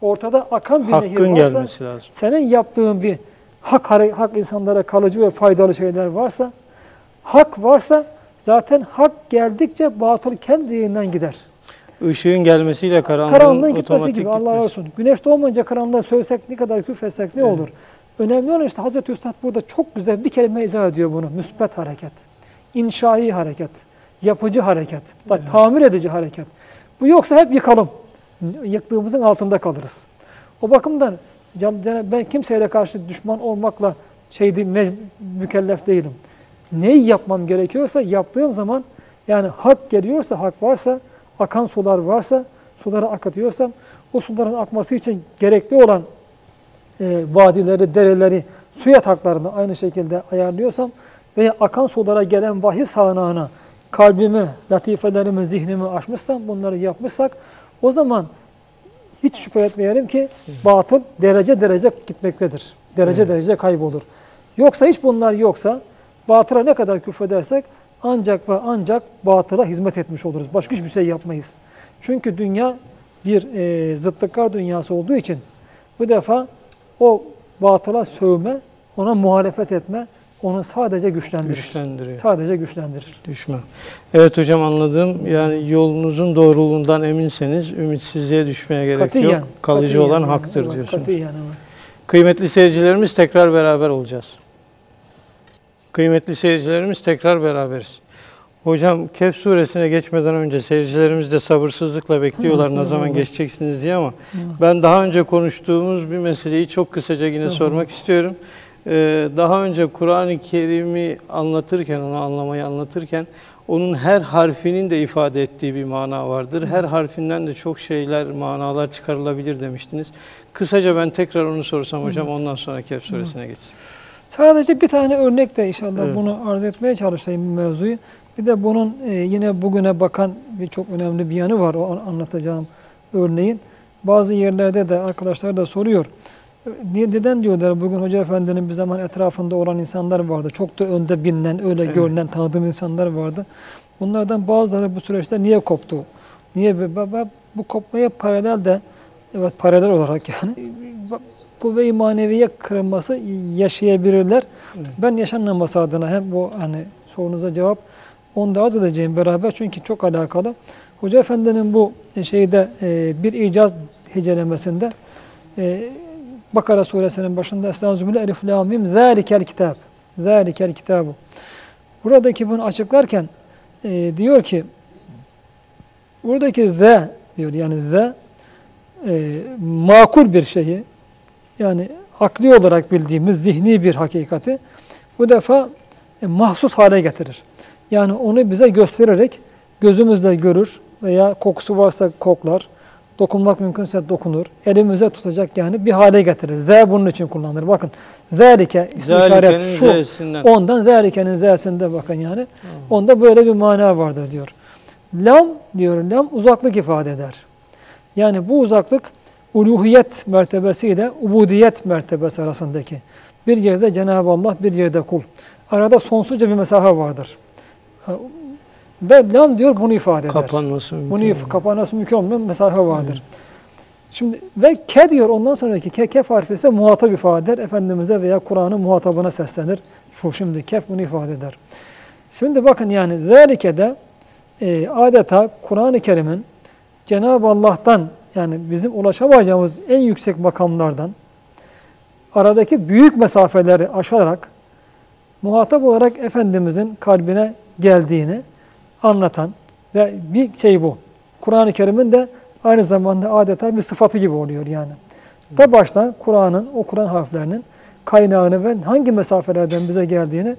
Ortada akan bir nehir Hakkın varsa, gelmesi lazım. senin yaptığın bir hak, hak insanlara kalıcı ve faydalı şeyler varsa, hak varsa zaten hak geldikçe batıl kendiliğinden gider. Işığın gelmesiyle karanlığın, Karanlığın gitmesi gibi Allah gitmesi. razı olsun. Güneş doğmayınca karanlığa söylesek ne kadar küfretsek ne Evet. olur? Önemli olan işte Hazreti Üstad burada çok güzel bir kelime izah ediyor bunu. Müsbet hareket, inşai hareket, yapıcı hareket, da tamir edici hareket. Bu yoksa hep yıkalım. Yıktığımızın altında kalırız. O bakımdan ben kimseyle karşı düşman olmakla şey değil, mükellef değilim. Neyi yapmam gerekiyorsa yaptığım zaman yani hak geliyorsa, hak varsa, akan sular varsa, suları akıtıyorsam o suların akması için gerekli olan e, vadileri, dereleri, su yataklarını aynı şekilde ayarlıyorsam veya akan sulara gelen vahiy sağanağına kalbimi, latifelerimi, zihnimi açmışsam, bunları yapmışsak o zaman hiç şüphe etmeyelim ki batıl derece derece gitmektedir. Derece Evet. derece kaybolur. Yoksa hiç bunlar yoksa batıla ne kadar küfredersek ancak ve ancak batıla hizmet etmiş oluruz. Başka hiçbir şey yapmayız. Çünkü dünya bir e, zıtlıklar dünyası olduğu için bu defa o batıla sövme, ona muhalefet etme onu sadece güçlendirir. Güçlendiriyor. Sadece güçlendirir. Düşman. Evet hocam anladım. Yani yolunuzun doğruluğundan eminseniz ümitsizliğe düşmeye gerek Katiyen. yok. Kalıcı katiyen olan yani. haktır Evet, diyorsunuz. Katiyen evet. Kıymetli seyircilerimiz tekrar beraber olacağız. Kıymetli seyircilerimiz tekrar beraberiz. Hocam Kehf suresine geçmeden önce seyircilerimiz de sabırsızlıkla bekliyorlar ne zaman geçeceksiniz diye ama Evet. ben daha önce konuştuğumuz bir meseleyi çok kısaca yine sormak istiyorum. Ee, daha önce Kur'an-ı Kerim'i anlatırken, onu anlamayı anlatırken onun her harfinin de ifade ettiği bir mana vardır. Her harfinden de çok şeyler, manalar çıkarılabilir demiştiniz. Kısaca ben tekrar onu sorsam hocam ondan sonra Kehf suresine geçeyim. Sadece bir tane örnek de inşallah Evet. bunu arz etmeye çalışayım mevzuyu. Bir de bunun e, yine bugüne bakan bir çok önemli bir yanı var o an- anlatacağım örneğin. Bazı yerlerde de arkadaşlar da soruyor. Niye, neden diyorlar bugün Hoca Efendi'nin bir zaman etrafında olan insanlar vardı. Çok da önde bilinen, öyle Evet. görünen, tanıdığım insanlar vardı. Bunlardan bazıları bu süreçte niye koptu? Niye? Bu kopmaya paralel de, evet paralel olarak yani kuvve-i maneviye kırılması yaşayabilirler. Evet. Ben yaşanmaması adına hem bu hani sorunuza cevap onu da arz edeceğim beraber çünkü çok alakalı. Hoca Efendi'nin bu şeyde e, bir icaz hecelemesinde e, Bakara suresinin başında Estağfirullah Elif Lam Mim Zalikel kitab. Zalikel kitabu. Buradaki bunu açıklarken e, diyor ki buradaki ze diyor yani ze e, makul bir şeyi yani akli olarak bildiğimiz zihni bir hakikati bu defa e, mahsus hale getirir. Yani onu bize göstererek gözümüzle görür veya kokusu varsa koklar, dokunmak mümkünse dokunur, elimize tutacak yani bir hale getirir. Z bunun için kullanılır. Bakın zerike ismi işaret şu. z'sinden. Ondan zerikenin z'sinde bakın yani. Onda böyle bir mana vardır diyor. Lam diyor lam uzaklık ifade eder. Yani bu uzaklık uluhiyet mertebesiyle ubudiyet mertebesi arasındaki. Bir yerde Cenab-ı Allah, bir yerde kul. Arada sonsuzca bir mesafe vardır. Ve lam diyor bunu ifade eder. Kapanması mümkün. Bunu if- kapanması mümkün olmayan mesafe vardır. Şimdi ve ke diyor ondan sonraki ke kef harfi ise muhatap ifade eder. Efendimiz'e veya Kur'an'ın muhatabına seslenir. Şu şimdi kef bunu ifade eder. Şimdi bakın yani zâlike'de e, adeta Kur'an-ı Kerim'in Cenab-ı Allah'tan yani bizim ulaşamayacağımız en yüksek makamlardan aradaki büyük mesafeleri aşarak muhatap olarak Efendimizin kalbine geldiğini anlatan ve bir şey bu. Kur'an-ı Kerim'in de aynı zamanda adeta bir sıfatı gibi oluyor yani. Da baştan Kur'an'ın, o Kur'an harflerinin kaynağını ve hangi mesafelerden bize geldiğini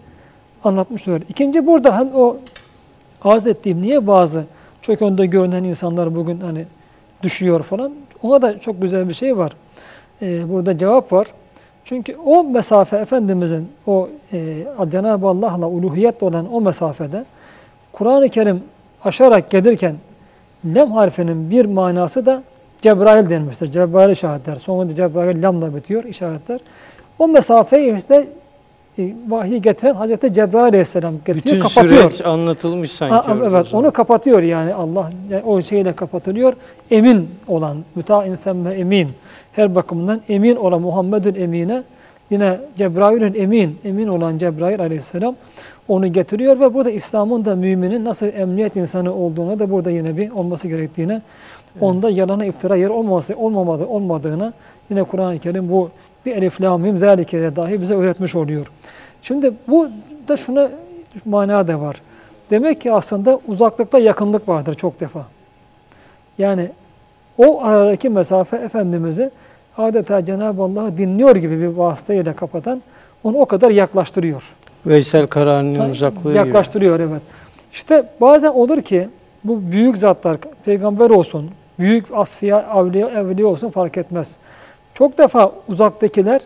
anlatmış oluyor. İkinci burada hem o arz ettiğim niye bazı çok önde görünen insanlar bugün hani düşüyor falan. Ona da çok güzel bir şey var. Ee, burada cevap var. Çünkü o mesafe Efendimizin o e, Cenab-ı Allah'la uluhiyet olan o mesafede Kur'an-ı Kerim aşarak gelirken lem harfinin bir manası da Cebrail denmiştir. Cebrail işaretler. Sonunda Cebrail lamla bitiyor işaretler. O mesafeyi işte e, vahiy getiren Hazreti Cebrail Aleyhisselam getiriyor, Bütün kapatıyor. süreç anlatılmış sanki. Ha, evet onu kapatıyor yani Allah yani o şeyle kapatılıyor. Emin olan, mütain semme emin. Her bakımdan emin olan Muhammed'ün emine yine Cebrail'ün emin, emin olan Cebrail aleyhisselam onu getiriyor ve burada İslam'ın da müminin nasıl emniyet insanı olduğunu da burada yine bir olması gerektiğine onda yalana iftira yer olmaması olmamadı olmadığını yine Kur'an-ı Kerim bu bir elif lam mim zalike dahi bize öğretmiş oluyor. Şimdi bu da şuna mana da var. Demek ki aslında uzaklıkta yakınlık vardır çok defa. Yani o aradaki mesafe Efendimiz'i adeta Cenab-ı Allah'ı dinliyor gibi bir vasıtayla kapatan onu o kadar yaklaştırıyor. Veysel Karani'nin uzaklığı Yaklaştırıyor evet. İşte bazen olur ki bu büyük zatlar, peygamber olsun, büyük asfiya, evliya, evliya olsun fark etmez. Çok defa uzaktakiler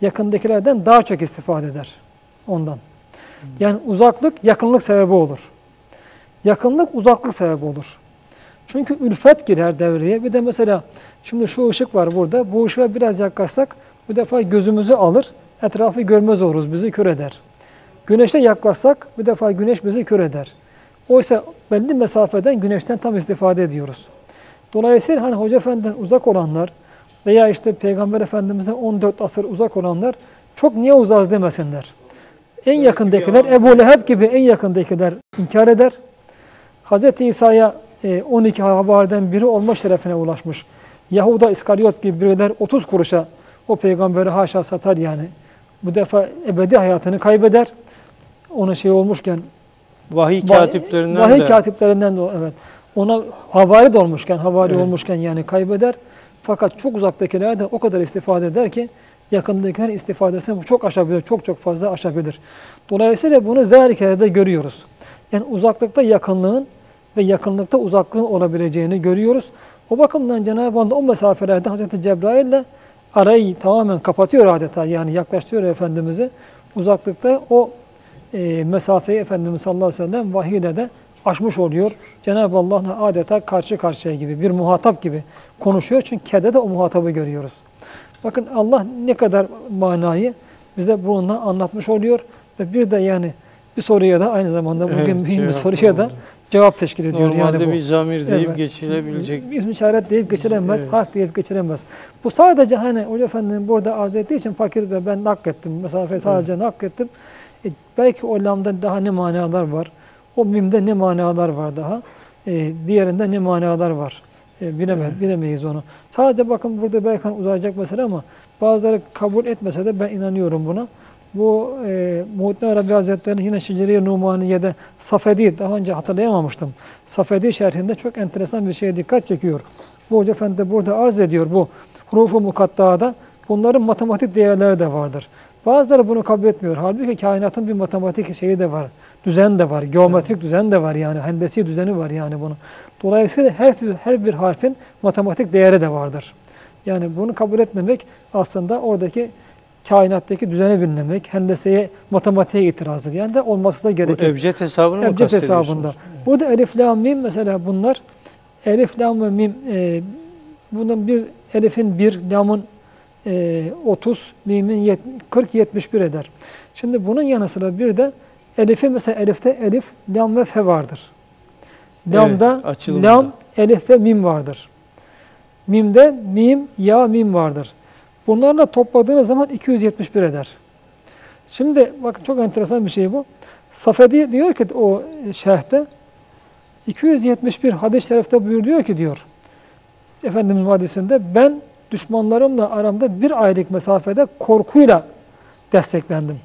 yakındakilerden daha çok istifade eder ondan. Yani uzaklık yakınlık sebebi olur. Yakınlık uzaklık sebebi olur. Çünkü ülfet girer devreye. Bir de mesela şimdi şu ışık var burada. Bu ışığa biraz yaklaşsak bu defa gözümüzü alır. Etrafı görmez oluruz. Bizi kör eder. Güneşe yaklaşsak bir defa güneş bizi kör eder. Oysa belli mesafeden güneşten tam istifade ediyoruz. Dolayısıyla hani Hoca Efendi'den uzak olanlar veya işte Peygamber Efendimiz'den 14 asır uzak olanlar çok niye uzağız demesinler. En yakındakiler Ebu Leheb gibi en yakındakiler inkar eder. Hz. İsa'ya e, 12 havariden biri olma şerefine ulaşmış. Yahuda İskaryot gibi biriler 30 kuruşa o peygamberi haşa satar yani. Bu defa ebedi hayatını kaybeder. Ona şey olmuşken Vahiy katiplerinden Vahiy de katiplerinden de evet. Ona havari de olmuşken, havari Evet. olmuşken yani kaybeder. Fakat çok uzaktakiler de o kadar istifade eder ki yakındakilerin istifadesini çok aşabilir, çok çok fazla aşabilir. Dolayısıyla bunu zerkelerde görüyoruz. Yani uzaklıkta yakınlığın ve yakınlıkta uzaklığın olabileceğini görüyoruz. O bakımdan Cenab-ı Allah o mesafelerde Hazreti Cebrail ile arayı tamamen kapatıyor adeta yani yaklaştırıyor Efendimiz'i. Uzaklıkta o e, mesafeyi Efendimiz sallallahu aleyhi ve sellem vahiyle de aşmış oluyor. Cenab-ı Allah'la adeta karşı karşıya gibi, bir muhatap gibi konuşuyor. Çünkü kede de o muhatabı görüyoruz. Bakın Allah ne kadar manayı bize bununla anlatmış oluyor. Ve bir de yani bir soruya da aynı zamanda bugün Evet, mühim bir cevap soruya da cevap teşkil ediyor. normalde yani bu. bir zamir deyip Evet. geçilebilecek. İsm işaret deyip geçiremez, Evet. harf deyip geçiremez. Bu sadece hani Hoca Efendi'nin burada arz ettiği için fakir ve ben naklettim. Mesafeyi sadece naklettim. E, belki o lamda daha ne manalar var. O mimde ne manalar var daha. E, diğerinde ne manalar var. E, bilemez, bilemeyiz onu. Sadece bakın burada belki hani uzayacak mesele ama bazıları kabul etmese de ben inanıyorum buna. Bu e, Muhittin Arabi Hazretleri'nin yine Şiceri-i Numaniye'de Safedi, daha önce hatırlayamamıştım. Safedi şerhinde çok enteresan bir şeye dikkat çekiyor. Bu Hoca Efendi burada arz ediyor bu hurufu mukatta'da. Bunların matematik değerleri de vardır. Bazıları bunu kabul etmiyor. Halbuki kainatın bir matematik şeyi de var. Düzen de var. Geometrik düzen de var yani. Hendesi düzeni var yani bunu. Dolayısıyla her, bir- her bir harfin matematik değeri de vardır. Yani bunu kabul etmemek aslında oradaki kainattaki düzeni bilmemek, hendeseye, matematiğe itirazdır. Yani de olması da Bu gerekir. ebced hesabını mı Ebced kastediyorsunuz? hesabında. Burada elif, lam, mim mesela bunlar elif, lam ve mim e, bunun bir elifin bir, lamın 30, mimin yet- 40, 71 eder. Şimdi bunun yanı sıra bir de elifi mesela elifte elif, lam ve fe vardır. Lamda Evet, lam, elif ve mim vardır. Mimde mim, ya, mim vardır. Bunlarla topladığınız zaman 271 eder. Şimdi bakın çok enteresan bir şey bu. Safedi diyor ki o şerhte 271 hadis-i şerifte buyuruyor ki diyor Efendimiz hadisinde ben düşmanlarımla aramda bir aylık mesafede korkuyla desteklendim.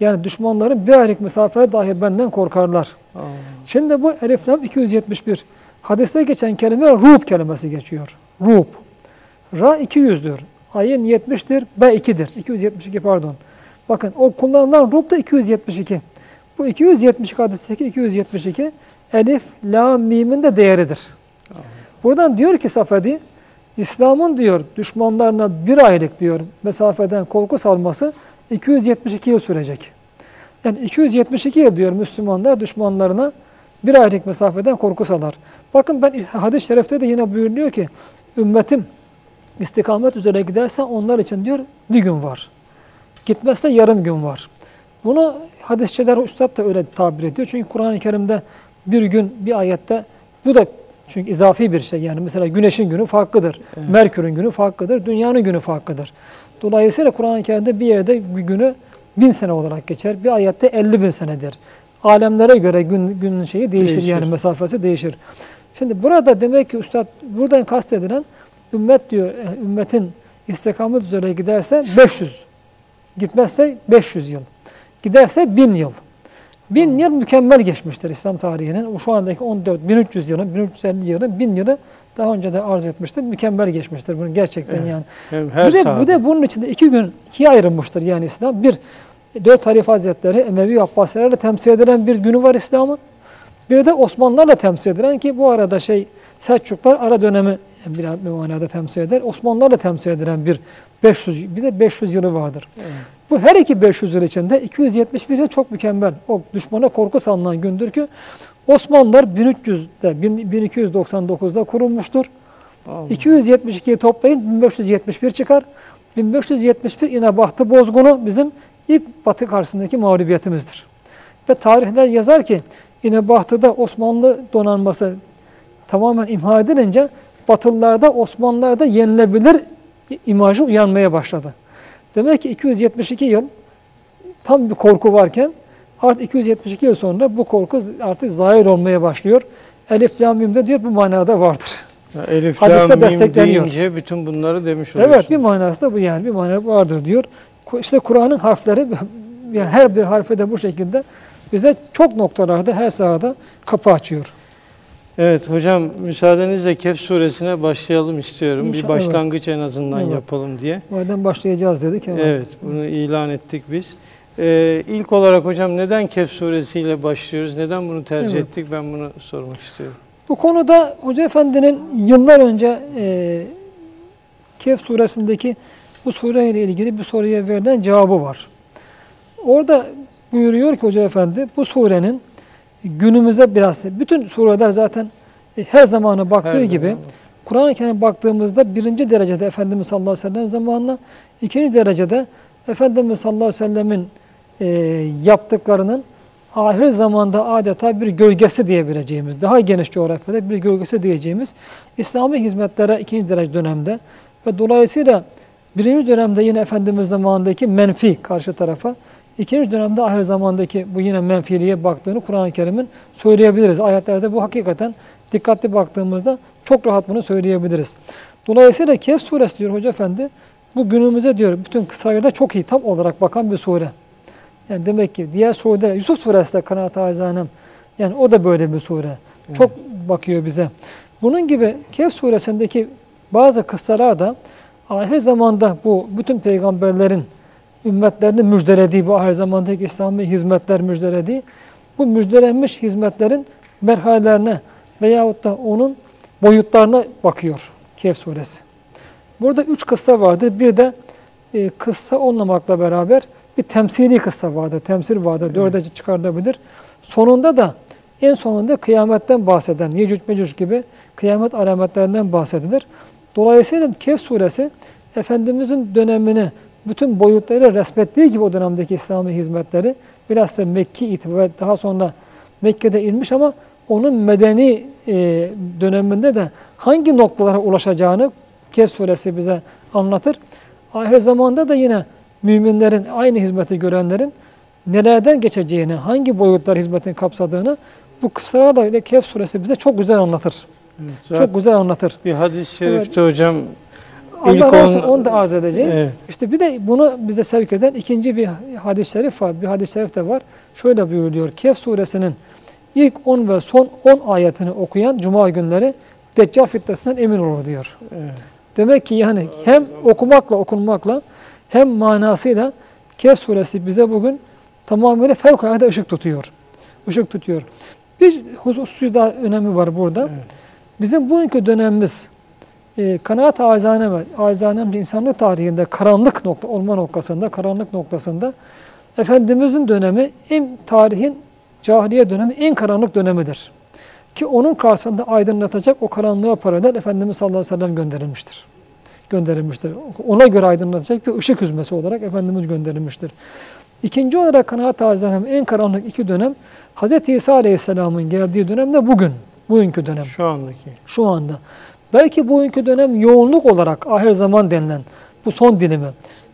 Yani düşmanların bir aylık mesafede dahi benden korkarlar. Aa, Şimdi bu elif lam 271. Hadiste geçen kelime rub kelimesi geçiyor. Rub. Ra 200'dür. Ayın 70'tir. B 2'dir. 272 pardon. Bakın o kullanılan rub da 272. Bu 272 hadisteki 272 elif, la, mimin de değeridir. Buradan diyor ki Safedi, İslam'ın diyor düşmanlarına bir aylık diyor mesafeden korku salması 272 yıl sürecek. Yani 272 yıl diyor Müslümanlar düşmanlarına bir aylık mesafeden korku salar. Bakın ben hadis-i şerifte de yine buyuruyor ki ümmetim istikamet üzere giderse onlar için diyor bir gün var. Gitmezse yarım gün var. Bunu hadisçiler, üstad da öyle tabir ediyor. Çünkü Kur'an-ı Kerim'de bir gün bir ayette bu da çünkü izafi bir şey. Yani mesela güneşin günü farklıdır. Merkür'ün günü farklıdır. Dünyanın günü farklıdır. Dolayısıyla Kur'an-ı Kerim'de bir yerde bir günü bin sene olarak geçer. Bir ayette 50 bin senedir. Alemlere göre gün, günün şeyi değişir, Değişir. yani mesafesi değişir. Şimdi burada demek ki üstad buradan kastedilen ümmet diyor, e, ümmetin istikamet üzere giderse 500, gitmezse 500 yıl, giderse 1000 yıl. 1000 yıl mükemmel geçmiştir İslam tarihinin. Şu andaki 14, 1300 yılın, 1350 yılın, 1000 yılı daha önce de arz etmiştir. Mükemmel geçmiştir bunu gerçekten Evet. yani. hem her Bir de, saat. bu da bunun içinde iki gün ikiye ayrılmıştır yani İslam. Bir, dört Halife Hazretleri Emevi Abbasilerle temsil edilen bir günü var İslam'ın. Bir de Osmanlılarla temsil edilen ki bu arada şey Selçuklar ara dönemi bir, manada temsil eder. Osmanlılarla temsil edilen bir 500 bir de 500 yılı vardır. Bu her iki 500 yıl içinde 271 yıl çok mükemmel. O düşmana korku salınan gündür ki Osmanlılar 1300'de 1299'da kurulmuştur. Allah. 272'yi toplayın 1571 çıkar. 1571 İnebahtı bozgunu bizim ilk Batı karşısındaki mağlubiyetimizdir. Ve tarihler yazar ki yine Bahtı'da Osmanlı donanması tamamen imha edilince Batılılarda Osmanlılar da yenilebilir imajı uyanmaya başladı. Demek ki 272 yıl tam bir korku varken artık 272 yıl sonra bu korku artık zahir olmaya başlıyor. Elif Lam Mim'de diyor bu manada vardır. Ya Elif Lam Mim destekleniyor. deyince bütün bunları demiş oluyorsun. Evet bir manası da bu yani bir mana vardır diyor. İşte Kur'an'ın harfleri yani her bir harfe de bu şekilde bize çok noktalarda her sahada kapı açıyor. Evet hocam müsaadenizle Kehf suresine başlayalım istiyorum. İnşallah, bir başlangıç en azından Evet. yapalım diye. Madem başlayacağız dedik. hemen. Evet bunu ilan ettik biz. Ee, ilk olarak hocam neden Kehf suresiyle başlıyoruz? Neden bunu tercih Evet. ettik? Ben bunu sormak istiyorum. Bu konuda Hoca Efendi'nin yıllar önce e, Kehf suresindeki bu sureyle ilgili bir soruya verilen cevabı var. Orada buyuruyor ki Hoca Efendi bu surenin günümüzde biraz bütün sureler zaten e, her zamana baktığı Her gibi zaman. Kur'an-ı Kerim'e baktığımızda birinci derecede Efendimiz sallallahu aleyhi ve sellem zamanına, ikinci derecede Efendimiz sallallahu aleyhi ve sellemin e, yaptıklarının ahir zamanda adeta bir gölgesi diyebileceğimiz, daha geniş coğrafyada bir gölgesi diyeceğimiz İslami hizmetlere ikinci derece dönemde ve dolayısıyla birinci dönemde yine Efendimiz zamanındaki menfi karşı tarafa, ikinci dönemde ahir zamandaki bu yine menfiliğe baktığını Kur'an-ı Kerim'in söyleyebiliriz. Ayetlerde bu hakikaten dikkatli baktığımızda çok rahat bunu söyleyebiliriz. Dolayısıyla Kehf suresi diyor Hoca Efendi, bu günümüze diyor bütün kısayla çok iyi tam olarak bakan bir sure. Yani demek ki diğer sureler, Yusuf suresi de kanaat azanem, yani o da böyle bir sure. Çok bakıyor bize. Bunun gibi Kehf suresindeki bazı kıssalar da ahir zamanda bu bütün peygamberlerin ümmetlerini müjdelediği, bu ahir zamandaki İslami hizmetler müjdelediği, bu müjdelenmiş hizmetlerin merhalelerine veyahut da onun boyutlarına bakıyor Kehf suresi. Burada üç kıssa vardır. Bir de e, kıssa olmamakla beraber bir temsili kıssa vardır. Temsil vardır. Dörde çıkarılabilir. Sonunda da en sonunda kıyametten bahseden, Yecüc Mecüc gibi kıyamet alametlerinden bahsedilir. Dolayısıyla Kehf suresi Efendimizin dönemini bütün boyutlarıyla resmettiği gibi o dönemdeki İslami hizmetleri bilhassa Mekki itibar ve daha sonra Mekke'de inmiş ama onun medeni e, döneminde de hangi noktalara ulaşacağını Kehf suresi bize anlatır. Ahir zamanda da yine müminlerin, aynı hizmeti görenlerin nelerden geçeceğini, hangi boyutlar hizmetin kapsadığını bu kıssalarla Kehf suresi bize çok güzel anlatır. Zaten Çok güzel anlatır. bir hadis-i şerifte hocam Allah razı onu da arz edeceğim. evet, İşte bir de bunu bize sevk eden ikinci bir hadis-i şerif var. Bir hadis-i şerif de var. Şöyle buyuruyor. Kehf suresinin ilk 10 ve son 10 ayetini okuyan cuma günleri Deccal fitnesinden emin olur diyor. evet. Demek ki yani hem okumakla okunmakla hem manasıyla Kehf suresi bize bugün tamamıyla fevkalade ışık tutuyor. Işık tutuyor. Bir hususi daha önemi var burada. Evet. Bizim bugünkü dönemimiz e, kanaat ve acizane insanlık tarihinde karanlık nokta olma noktasında, karanlık noktasında Efendimizin dönemi en tarihin cahiliye dönemi en karanlık dönemidir. Ki onun karşısında aydınlatacak o karanlığa paralel Efendimiz sallallahu aleyhi ve sellem gönderilmiştir. Gönderilmiştir. Ona göre aydınlatacak bir ışık hüzmesi olarak Efendimiz gönderilmiştir. İkinci olarak kanaat acizane en karanlık iki dönem Hz. İsa aleyhisselamın geldiği dönem de bugün. Bugünkü dönem Şu andaki. şu anda. Belki bugünkü dönem yoğunluk olarak ahir zaman denilen bu son dilimi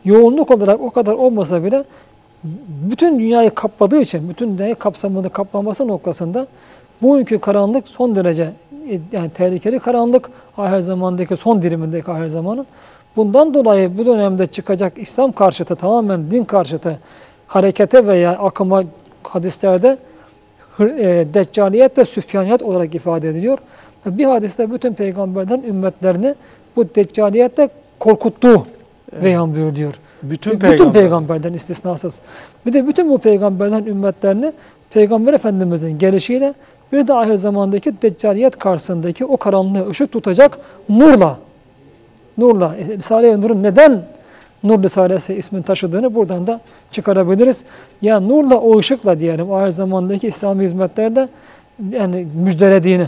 yoğunluk olarak o kadar olmasa bile bütün dünyayı kapladığı için, bütün dünyayı kapsamını kaplaması noktasında bugünkü karanlık son derece e, yani tehlikeli karanlık ahir zamandaki son dilimindeki ahir zamanın. Bundan dolayı bu dönemde çıkacak İslam karşıtı tamamen din karşıtı harekete veya akıma hadislerde e, deccaliyet ve süfyaniyet olarak ifade ediliyor. Bir hadiste bütün peygamberlerin ümmetlerini bu deccaliyetle korkuttuğu beyan buyuruyor. Bütün, Bütün, peygamber. peygamberlerin istisnasız. Bir de bütün bu peygamberlerin ümmetlerini Peygamber Efendimizin gelişiyle bir de ahir zamandaki deccaliyet karşısındaki o karanlığı ışık tutacak nurla, nurla, Risale-i Nur'un neden Nur Risalesi ismini taşıdığını buradan da çıkarabiliriz. Ya nurla o ışıkla diyelim ahir zamandaki İslami hizmetlerde yani müjdelediğini.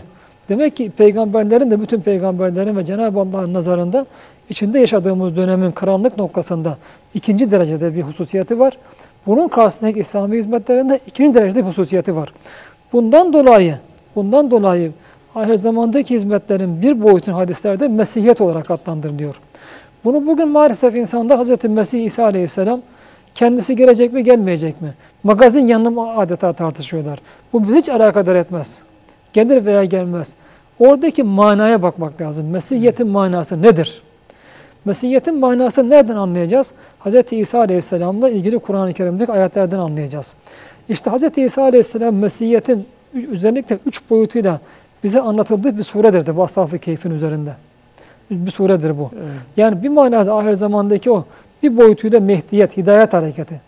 Demek ki peygamberlerin de bütün peygamberlerin ve Cenab-ı Allah'ın nazarında içinde yaşadığımız dönemin karanlık noktasında ikinci derecede bir hususiyeti var. Bunun karşısındaki İslami hizmetlerinde ikinci derecede bir hususiyeti var. Bundan dolayı, bundan dolayı ahir zamandaki hizmetlerin bir boyutun hadislerde Mesihiyet olarak adlandırılıyor. Bunu bugün maalesef insanda Hz. Mesih İsa Aleyhisselam kendisi gelecek mi gelmeyecek mi? Magazin yanına mı adeta tartışıyorlar. Bu bizi hiç alakadar etmez. Gelir veya gelmez. Oradaki manaya bakmak lazım. Mesihiyetin manası nedir? Mesihiyetin manası nereden anlayacağız? Hz. İsa Aleyhisselam'la ilgili Kur'an-ı Kerim'deki ayetlerden anlayacağız. İşte Hz. İsa Aleyhisselam Mesihiyetin özellikle üç boyutuyla bize anlatıldığı bir suredir de bu Ashab-ı Keyf'in üzerinde. Bir suredir bu. Evet. Yani bir manada ahir zamandaki o bir boyutuyla Mehdiyet, Hidayet hareketi.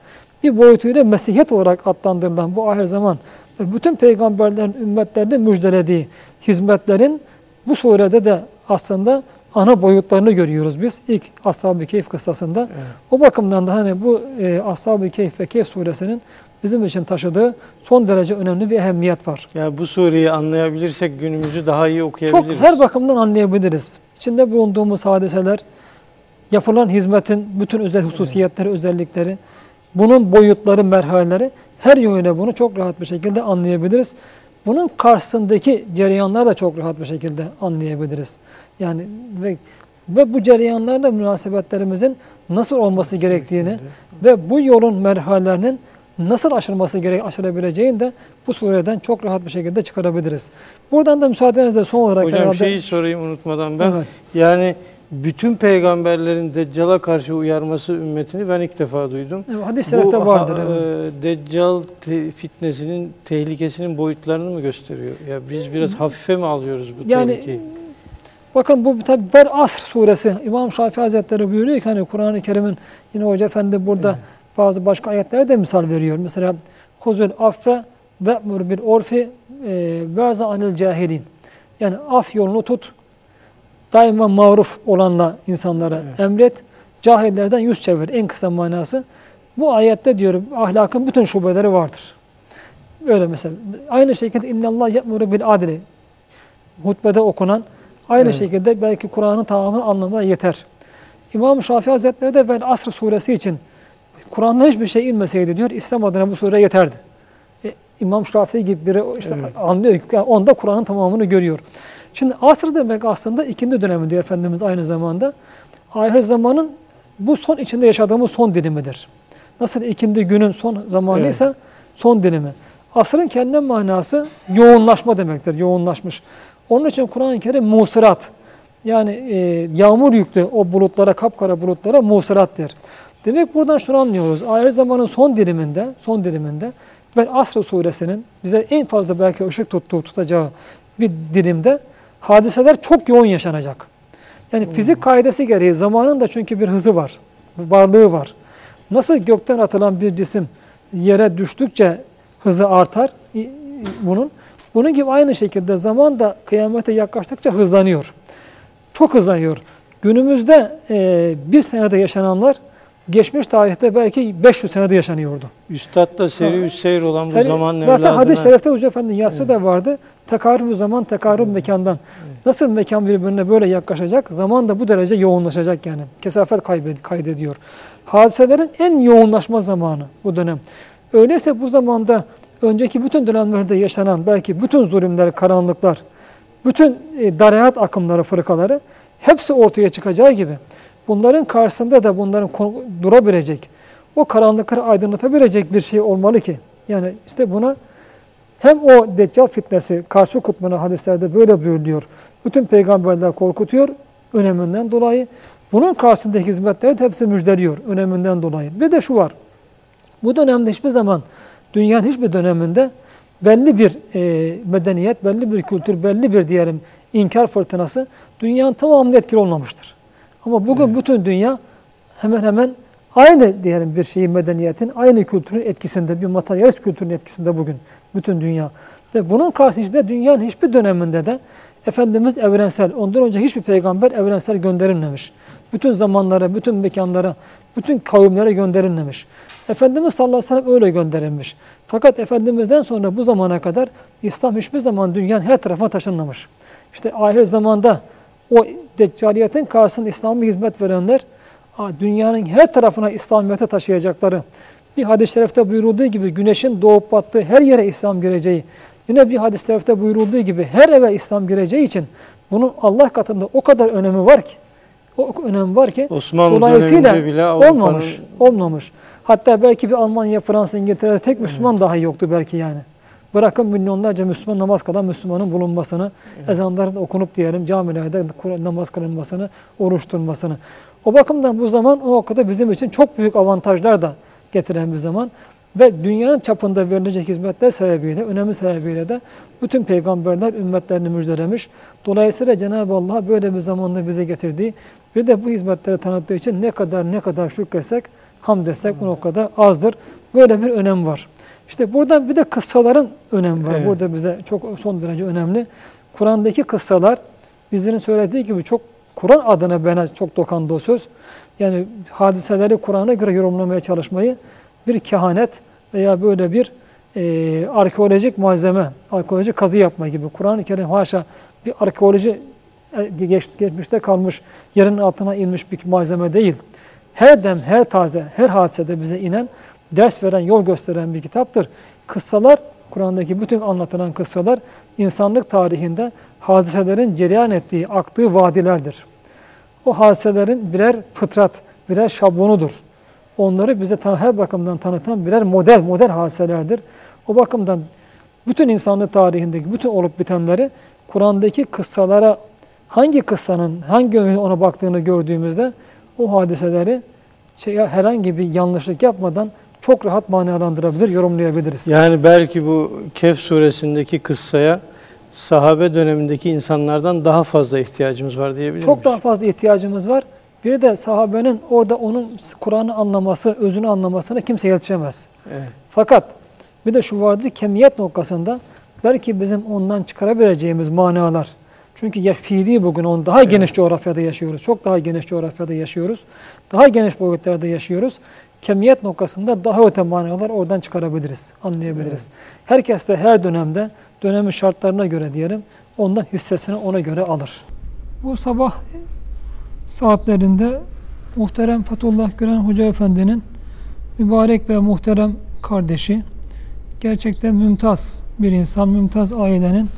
Bir boyutuyla Mesihiyet olarak adlandırılan bu ahir zaman ve bütün peygamberlerin ümmetlerde müjdelediği hizmetlerin bu surede de aslında ana boyutlarını görüyoruz biz ilk Ashab-ı Keyf kıssasında. Evet. O bakımdan da hani bu e, Ashab-ı Keyf ve Keyf suresinin bizim için taşıdığı son derece önemli bir ehemmiyet var. Ya bu sureyi anlayabilirsek günümüzü daha iyi Çok okuyabiliriz. her bakımdan anlayabiliriz. İçinde bulunduğumuz hadiseler, yapılan hizmetin bütün özel hususiyetleri, özellikleri, bunun boyutları, merhaleleri her yönüyle bunu çok rahat bir şekilde anlayabiliriz. Bunun karşısındaki cereyanlar da çok rahat bir şekilde anlayabiliriz. Yani ve, ve bu cereyanlarla münasebetlerimizin nasıl olması gerektiğini ve bu yolun merhalelerinin nasıl aşılması gerek aşılabileceğini de bu sureden çok rahat bir şekilde çıkarabiliriz. Buradan da müsaadenizle son olarak Hocam herhalde- şeyi sorayım unutmadan ben. Evet. Yani bütün peygamberlerin Deccal'a karşı uyarması ümmetini ben ilk defa duydum. Evet, Bu, vardır. evet. e, Deccal te- fitnesinin tehlikesinin boyutlarını mı gösteriyor? Ya biz biraz hafife mi alıyoruz bu Yani tehlikeyi? bakın bu tabi Ver Asr suresi İmam Şafii Hazretleri buyuruyor ki hani Kur'an-ı Kerim'in yine Hoca Efendi burada bazı başka ayetlere de misal veriyor. Mesela Kuzul affe ve bil orfi e, verza anil cahilin. Yani af yolunu tut. Daima maruf olanla insanlara Evet. emret. Cahillerden yüz çevir. En kısa manası. Bu ayette diyorum ahlakın bütün şubeleri vardır. Öyle mesela. Aynı şekilde innallah ye'muru bil adli. Hutbede okunan aynı Evet. şekilde belki Kur'an'ın tamamını anlamaya yeter. İmam Şafii Hazretleri de Vel Asr suresi için Kur'an'da hiçbir şey inmeseydi diyor İslam adına bu sure yeterdi. E, İmam Şafii gibi biri işte Evet. anlıyor ki onda Kur'an'ın tamamını görüyor. Şimdi asr demek aslında ikinci dönemi diyor Efendimiz aynı zamanda. Ahir zamanın bu son içinde yaşadığımız son dilimidir. Nasıl ikindi günün son zamanıysa son dilimi. Asrın kendi manası yoğunlaşma demektir. Yoğunlaşmış. Onun için Kur'an-ı Kerim musirat. Yani e, yağmur yüklü o bulutlara, kapkara bulutlara musirat der. Demek buradan şunu anlıyoruz. Ahir zamanın son diliminde, son diliminde ve Asr suresinin bize en fazla belki ışık tuttuğu, tutacağı bir dilimde hadiseler çok yoğun yaşanacak. Yani fizik kaidesi gereği zamanın da çünkü bir hızı var, bir varlığı var. Nasıl gökten atılan bir cisim yere düştükçe hızı artar bunun. Bunun gibi aynı şekilde zaman da kıyamete yaklaştıkça hızlanıyor. Çok hızlanıyor. Günümüzde e, bir senede yaşananlar geçmiş tarihte belki 500 senede yaşanıyordu. Üstad da seri seyir olan bu zaman Zaten evladına... hadis-i şerifte Hoca Efendi yazısı da vardı. Tekarrub zaman, tekarrub mekandan. Nasıl mekan birbirine böyle yaklaşacak? Zaman da bu derece yoğunlaşacak yani. Kesafet kaybed- kaydediyor. Hadiselerin en yoğunlaşma zamanı bu dönem. Öyleyse bu zamanda önceki bütün dönemlerde yaşanan belki bütün zulümler, karanlıklar, bütün e, dareyat akımları, fırkaları hepsi ortaya çıkacağı gibi bunların karşısında da bunların durabilecek, o karanlıkları aydınlatabilecek bir şey olmalı ki. Yani işte buna hem o deccal fitnesi karşı kutbuna hadislerde böyle buyuruluyor. Bütün peygamberler korkutuyor öneminden dolayı. Bunun karşısındaki hizmetleri de hepsi müjdeliyor öneminden dolayı. Bir de şu var. Bu dönemde hiçbir zaman dünyanın hiçbir döneminde belli bir e, medeniyet, belli bir kültür, belli bir diyelim inkar fırtınası dünyanın tamamında etkili olmamıştır. Ama bugün bütün dünya hemen hemen aynı diyelim bir şeyin medeniyetin, aynı kültürün etkisinde, bir materyalist kültürün etkisinde bugün bütün dünya. Ve bunun karşısında hiçbir dünyanın hiçbir döneminde de Efendimiz evrensel, ondan önce hiçbir peygamber evrensel gönderilmemiş. Bütün zamanlara, bütün mekanlara, bütün kavimlere gönderilmemiş. Efendimiz sallallahu aleyhi ve sellem öyle gönderilmiş. Fakat Efendimiz'den sonra bu zamana kadar İslam hiçbir zaman dünyanın her tarafına taşınmamış. İşte ahir zamanda o deccaliyetin karşısında İslam'a hizmet verenler dünyanın her tarafına İslamiyet'i taşıyacakları, bir hadis-i şerifte buyurulduğu gibi güneşin doğup battığı her yere İslam gireceği, yine bir hadis-i şerifte buyurulduğu gibi her eve İslam gireceği için bunun Allah katında o kadar önemi var ki, o önemi var ki Osmanlı Dolayısıyla bile Avrupa'nın olmamış, olmamış. Hatta belki bir Almanya, Fransa, İngiltere'de tek Müslüman dahi yoktu belki yani. Bırakın milyonlarca Müslüman namaz kılan Müslümanın bulunmasını, ezanların okunup diyelim camilerde namaz kılınmasını, oruç tutulmasını. O bakımdan bu zaman o vakıda bizim için çok büyük avantajlar da getiren bir zaman. Ve dünyanın çapında verilecek hizmetler sebebiyle, önemi sebebiyle de bütün peygamberler ümmetlerini müjdelemiş. Dolayısıyla Cenab-ı Allah böyle bir zamanda bize getirdiği, bir de bu hizmetleri tanıttığı için ne kadar ne kadar şükretsek, hamd etsek bu o kadar azdır. Böyle bir önem var. İşte buradan bir de kıssaların önemi var. Evet. Burada bize çok son derece önemli. Kur'an'daki kıssalar bizlerin söylediği gibi çok Kur'an adına bana çok dokandı o söz. Yani hadiseleri Kur'an'a göre yorumlamaya çalışmayı bir kehanet veya böyle bir e, arkeolojik malzeme, arkeolojik kazı yapma gibi. Kur'an-ı Kerim haşa bir arkeoloji e, geç, geçmişte kalmış, yerin altına inmiş bir malzeme değil. Her dem, her taze, her hadisede bize inen, ders veren, yol gösteren bir kitaptır. Kıssalar, Kur'an'daki bütün anlatılan kıssalar insanlık tarihinde hadiselerin cereyan ettiği, aktığı vadilerdir. O hadiselerin birer fıtrat, birer şablonudur. Onları bize her bakımdan tanıtan birer model, model hadiselerdir. O bakımdan bütün insanlık tarihindeki bütün olup bitenleri Kur'an'daki kıssalara hangi kıssanın hangi yönü ona baktığını gördüğümüzde o hadiseleri şey, herhangi bir yanlışlık yapmadan çok rahat manalandırabilir, yorumlayabiliriz. Yani belki bu Kehf suresindeki kıssaya sahabe dönemindeki insanlardan daha fazla ihtiyacımız var diyebilir Çok miyiz? daha fazla ihtiyacımız var. Bir de sahabenin orada onun Kur'an'ı anlaması, özünü anlamasına kimse yetişemez. Evet. Fakat bir de şu vardır kemiyet noktasında belki bizim ondan çıkarabileceğimiz manalar. Çünkü ya fiili bugün on daha geniş coğrafyada yaşıyoruz. Çok daha geniş coğrafyada yaşıyoruz. Daha geniş boyutlarda yaşıyoruz. Kemiyet noktasında daha öte manalar oradan çıkarabiliriz, anlayabiliriz. Herkes de her dönemde dönemin şartlarına göre diyelim ondan hissesini ona göre alır. Bu sabah saatlerinde muhterem Fethullah Gülen Hoca Efendi'nin mübarek ve muhterem kardeşi gerçekten mümtaz bir insan, mümtaz ailenin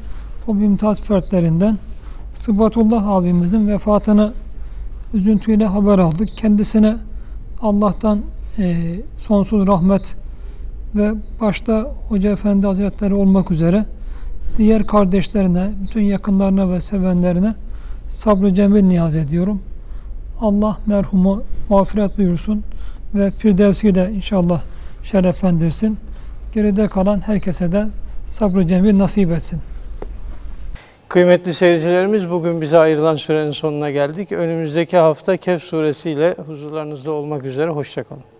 o mümtaz fertlerinden Sıbatullah abimizin vefatını üzüntüyle haber aldık. Kendisine Allah'tan e, sonsuz rahmet ve başta Hoca Efendi Hazretleri olmak üzere diğer kardeşlerine, bütün yakınlarına ve sevenlerine sabrı cemil niyaz ediyorum. Allah merhumu mağfiret buyursun ve Firdevsi'yle inşallah şereflendirsin. Geride kalan herkese de sabrı cemil nasip etsin. Kıymetli seyircilerimiz bugün bize ayrılan sürenin sonuna geldik. Önümüzdeki hafta Kehf suresiyle huzurlarınızda olmak üzere. Hoşçakalın.